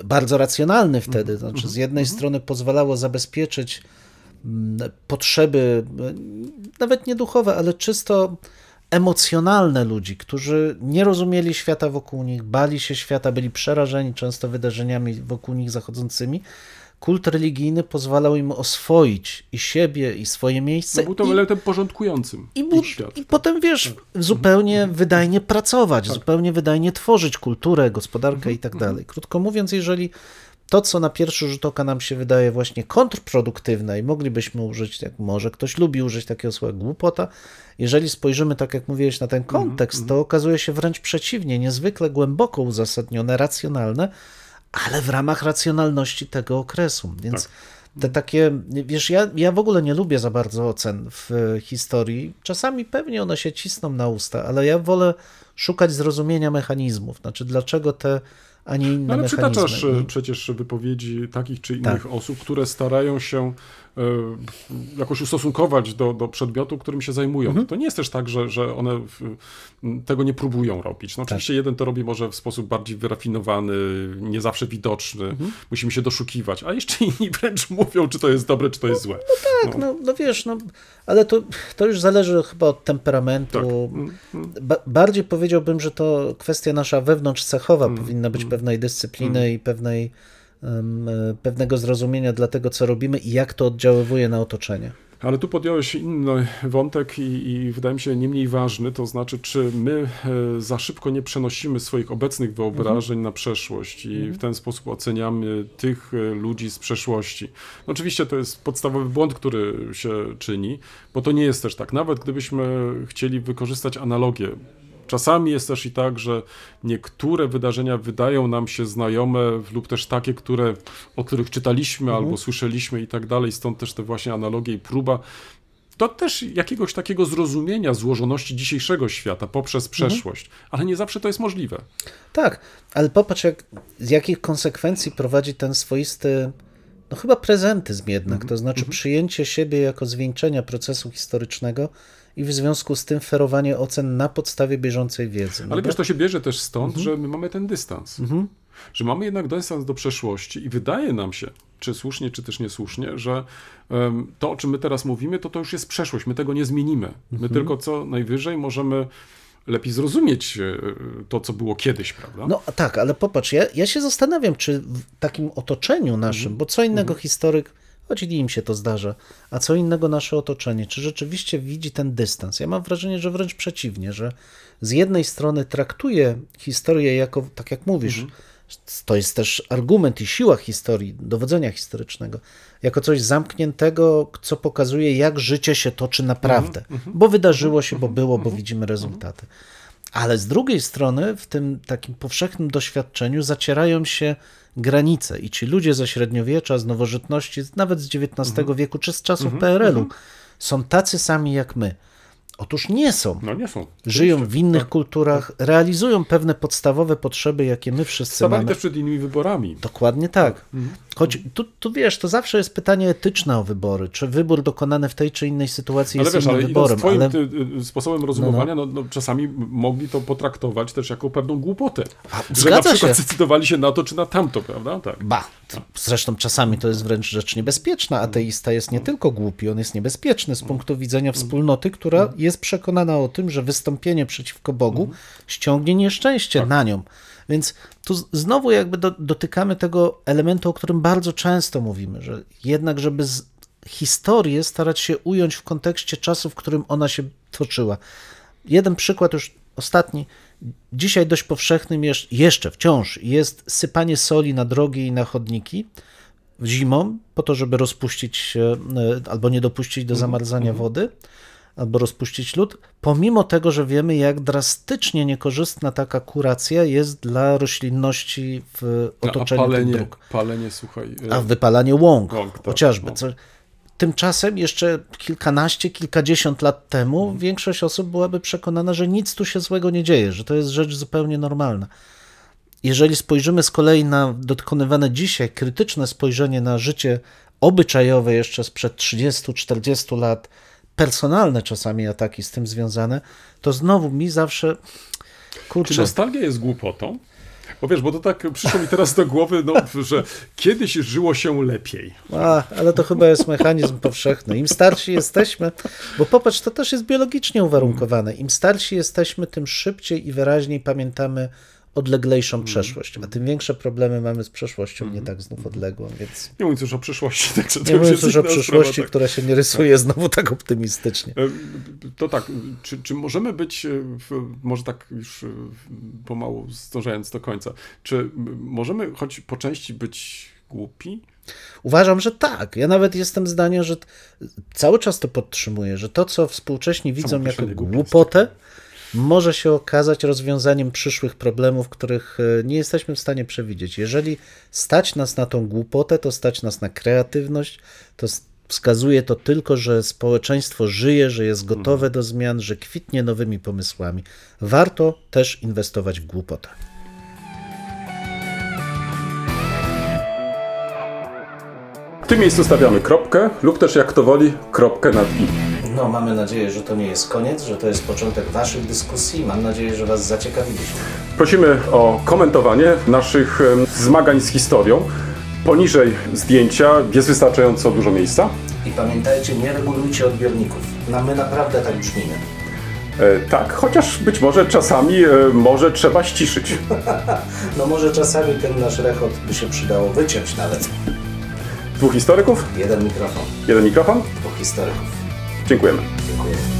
bardzo racjonalny wtedy. Znaczy, z jednej strony pozwalało zabezpieczyć mm, potrzeby, mm, nawet nie duchowe, ale czysto emocjonalne ludzi, którzy nie rozumieli świata wokół nich, bali się świata, byli przerażeni często wydarzeniami wokół nich zachodzącymi. Kult religijny pozwalał im oswoić i siebie, i swoje miejsce. No, był to elementem porządkującym i, bu- świat. I potem wiesz, zupełnie wydajnie pracować, zupełnie wydajnie tworzyć kulturę, gospodarkę i tak dalej. Krótko mówiąc, jeżeli to, co na pierwszy rzut oka nam się wydaje właśnie kontrproduktywne i moglibyśmy użyć, jak może ktoś lubi użyć takiego słowa głupota, jeżeli spojrzymy, tak jak mówiłeś, na ten kontekst, to okazuje się wręcz przeciwnie, niezwykle głęboko uzasadnione, racjonalne, ale w ramach racjonalności tego okresu. Więc te takie, wiesz, ja, ja w ogóle nie lubię za bardzo ocen w historii. Czasami pewnie one się cisną na usta, ale ja wolę szukać zrozumienia mechanizmów. Znaczy, dlaczego te, a nie inne No, ale mechanizmy. przytaczasz e, I- przecież wypowiedzi takich czy Tak. innych osób, które starają się e, jakoś ustosunkować do, do przedmiotu, którym się zajmują. Mhm. To nie jest też tak, że, że one w, tego nie próbują robić. No, Tak. oczywiście jeden to robi może w sposób bardziej wyrafinowany, nie zawsze widoczny, Mhm. musimy się doszukiwać, a jeszcze inni [laughs] wręcz mówią, czy to jest dobre, czy to jest złe. Tak, no, no wiesz, no, ale to, to już zależy chyba od temperamentu. Tak. Mm, mm. Ba bardziej powiedziałbym, że to kwestia nasza wewnątrzcechowa, Mm, powinna być pewnej dyscypliny i pewnej, e, pewnego zrozumienia dla tego, co robimy i jak to oddziaływuje na otoczenie. Ale tu podjąłeś inny wątek i, i wydaje mi się nie mniej ważny, to znaczy, czy my e, za szybko nie przenosimy swoich obecnych wyobrażeń na przeszłość i w ten sposób oceniamy tych e, ludzi z przeszłości. No oczywiście to jest podstawowy błąd, który się czyni, bo to nie jest też tak. Nawet gdybyśmy chcieli wykorzystać analogię, Czasami jest też i tak, że niektóre wydarzenia wydają nam się znajome lub też takie, które, o których czytaliśmy albo słyszeliśmy i tak dalej, stąd też te właśnie analogie i próba. To też jakiegoś takiego zrozumienia złożoności dzisiejszego świata poprzez przeszłość, ale nie zawsze to jest możliwe. Tak, ale popatrz, jak, z jakich konsekwencji prowadzi ten swoisty, no chyba prezentyzm jednak, to znaczy przyjęcie siebie jako zwieńczenia procesu historycznego i w związku z tym ferowanie ocen na podstawie bieżącej wiedzy. No Ale bo- wiesz, to się bierze też stąd, że my mamy ten dystans. Że mamy jednak dystans do przeszłości i wydaje nam się, czy słusznie, czy też niesłusznie, że em, to, o czym my teraz mówimy, to to już jest przeszłość, my tego nie zmienimy. My tylko co najwyżej możemy lepiej zrozumieć e, to, co było kiedyś, prawda? No tak, ale popatrz, ja, ja się zastanawiam, czy w takim otoczeniu naszym, bo co innego historyk, choć i im się to zdarza, a co innego nasze otoczenie, czy rzeczywiście widzi ten dystans? Ja mam wrażenie, że wręcz przeciwnie, że z jednej strony traktuje historię jako, tak jak mówisz, to jest też argument i siła historii, dowodzenia historycznego, jako coś zamkniętego, co pokazuje, jak życie się toczy naprawdę. Bo wydarzyło się, bo było, bo widzimy rezultaty. Ale z drugiej strony, w tym takim powszechnym doświadczeniu zacierają się granice i ci ludzie ze średniowiecza, z nowożytności, nawet z XIX wieku czy z czasów PRL-u są tacy sami jak my. Otóż nie są. No nie są. Żyją w innych kulturach, realizują pewne podstawowe potrzeby, jakie my wszyscy Stawali mamy. też przed innymi wyborami. Dokładnie tak. Choć tu, tu wiesz, to zawsze jest pytanie etyczne o wybory. Czy wybór dokonany w tej czy innej sytuacji Ale jest wiesz, ale wyborem. twoim Ale... ty, y, sposobem rozumowania, no, no, czasami m- mogli to potraktować też jako pewną głupotę. A, że na przykład się. zdecydowali się na to czy na tamto, prawda? Tak. Ba, zresztą czasami to jest wręcz rzecz niebezpieczna. Ateista jest nie tylko głupi, on jest niebezpieczny z punktu widzenia wspólnoty, która jest przekonana o tym, że wystąpienie przeciwko Bogu ściągnie nieszczęście na nią. Więc tu znowu jakby do, dotykamy tego elementu, o którym bardzo często mówimy, że jednak, żeby z historię starać się ująć w kontekście czasu, w którym ona się toczyła. Jeden przykład już ostatni. Dzisiaj dość powszechnym jest, jeszcze wciąż jest sypanie soli na drogi i na chodniki zimą, po to, żeby rozpuścić e, albo nie dopuścić do zamarzania wody, albo rozpuścić lód, pomimo tego, że wiemy, jak drastycznie niekorzystna taka kuracja jest dla roślinności w No, a otoczeniu tych palenie, dróg. palenie, słuchaj. y, A wypalanie łąk, Łąk, tak, chociażby. no. Co, tymczasem jeszcze kilkanaście, kilkadziesiąt lat temu Mhm. większość osób byłaby przekonana, że nic tu się złego nie dzieje, że to jest rzecz zupełnie normalna. Jeżeli spojrzymy z kolei na dokonywane dzisiaj krytyczne spojrzenie na życie obyczajowe jeszcze sprzed 30-40 lat, personalne czasami ataki z tym związane, to znowu mi zawsze Czy kurczę, nostalgia jest głupotą? Bo wiesz, bo to tak przyszło mi teraz do głowy, no, [laughs] że kiedyś żyło się lepiej. A, ale to chyba jest mechanizm powszechny. Im starsi jesteśmy, bo popatrz, to też jest biologicznie uwarunkowane. Im starsi jesteśmy, tym szybciej i wyraźniej pamiętamy odleglejszą przeszłość, a tym większe problemy mamy z przeszłością, nie tak znów odległą, więc Nie mówiąc już o przyszłości. [laughs] Także nie mówiąc już o przyszłości, sprawa, tak. która się nie rysuje znowu tak optymistycznie. E, To tak, czy, czy możemy być, e, może tak już e, pomału zdążając do końca, czy możemy choć po części być głupi? Uważam, że tak. Ja nawet jestem zdania, że cały czas to podtrzymuję, że to, co współcześni widzą jako głupotę, może się okazać rozwiązaniem przyszłych problemów, których e, nie jesteśmy w stanie przewidzieć. Jeżeli stać nas na tą głupotę, to stać nas na kreatywność, to wskazuje to tylko, że społeczeństwo żyje, że jest gotowe do zmian, że kwitnie nowymi pomysłami. Warto też inwestować w głupotę. W tym miejscu stawiamy kropkę lub też jak to woli kropkę nad i. No, mamy nadzieję, że to nie jest koniec, że to jest początek Waszych dyskusji. Mam nadzieję, że Was zaciekawiliśmy. Prosimy o komentowanie naszych zmagań z historią. Poniżej zdjęcia jest wystarczająco dużo miejsca. I pamiętajcie, nie regulujcie odbiorników. No, my naprawdę tak brzmimy. E, tak, chociaż być może czasami e, może trzeba ściszyć. [laughs] No może czasami ten nasz rechot by się przydało wyciąć nawet. Dwóch historyków, Jeden mikrofon, jeden mikrofon. dwóch historyków. Dziękujemy. Dziękuję.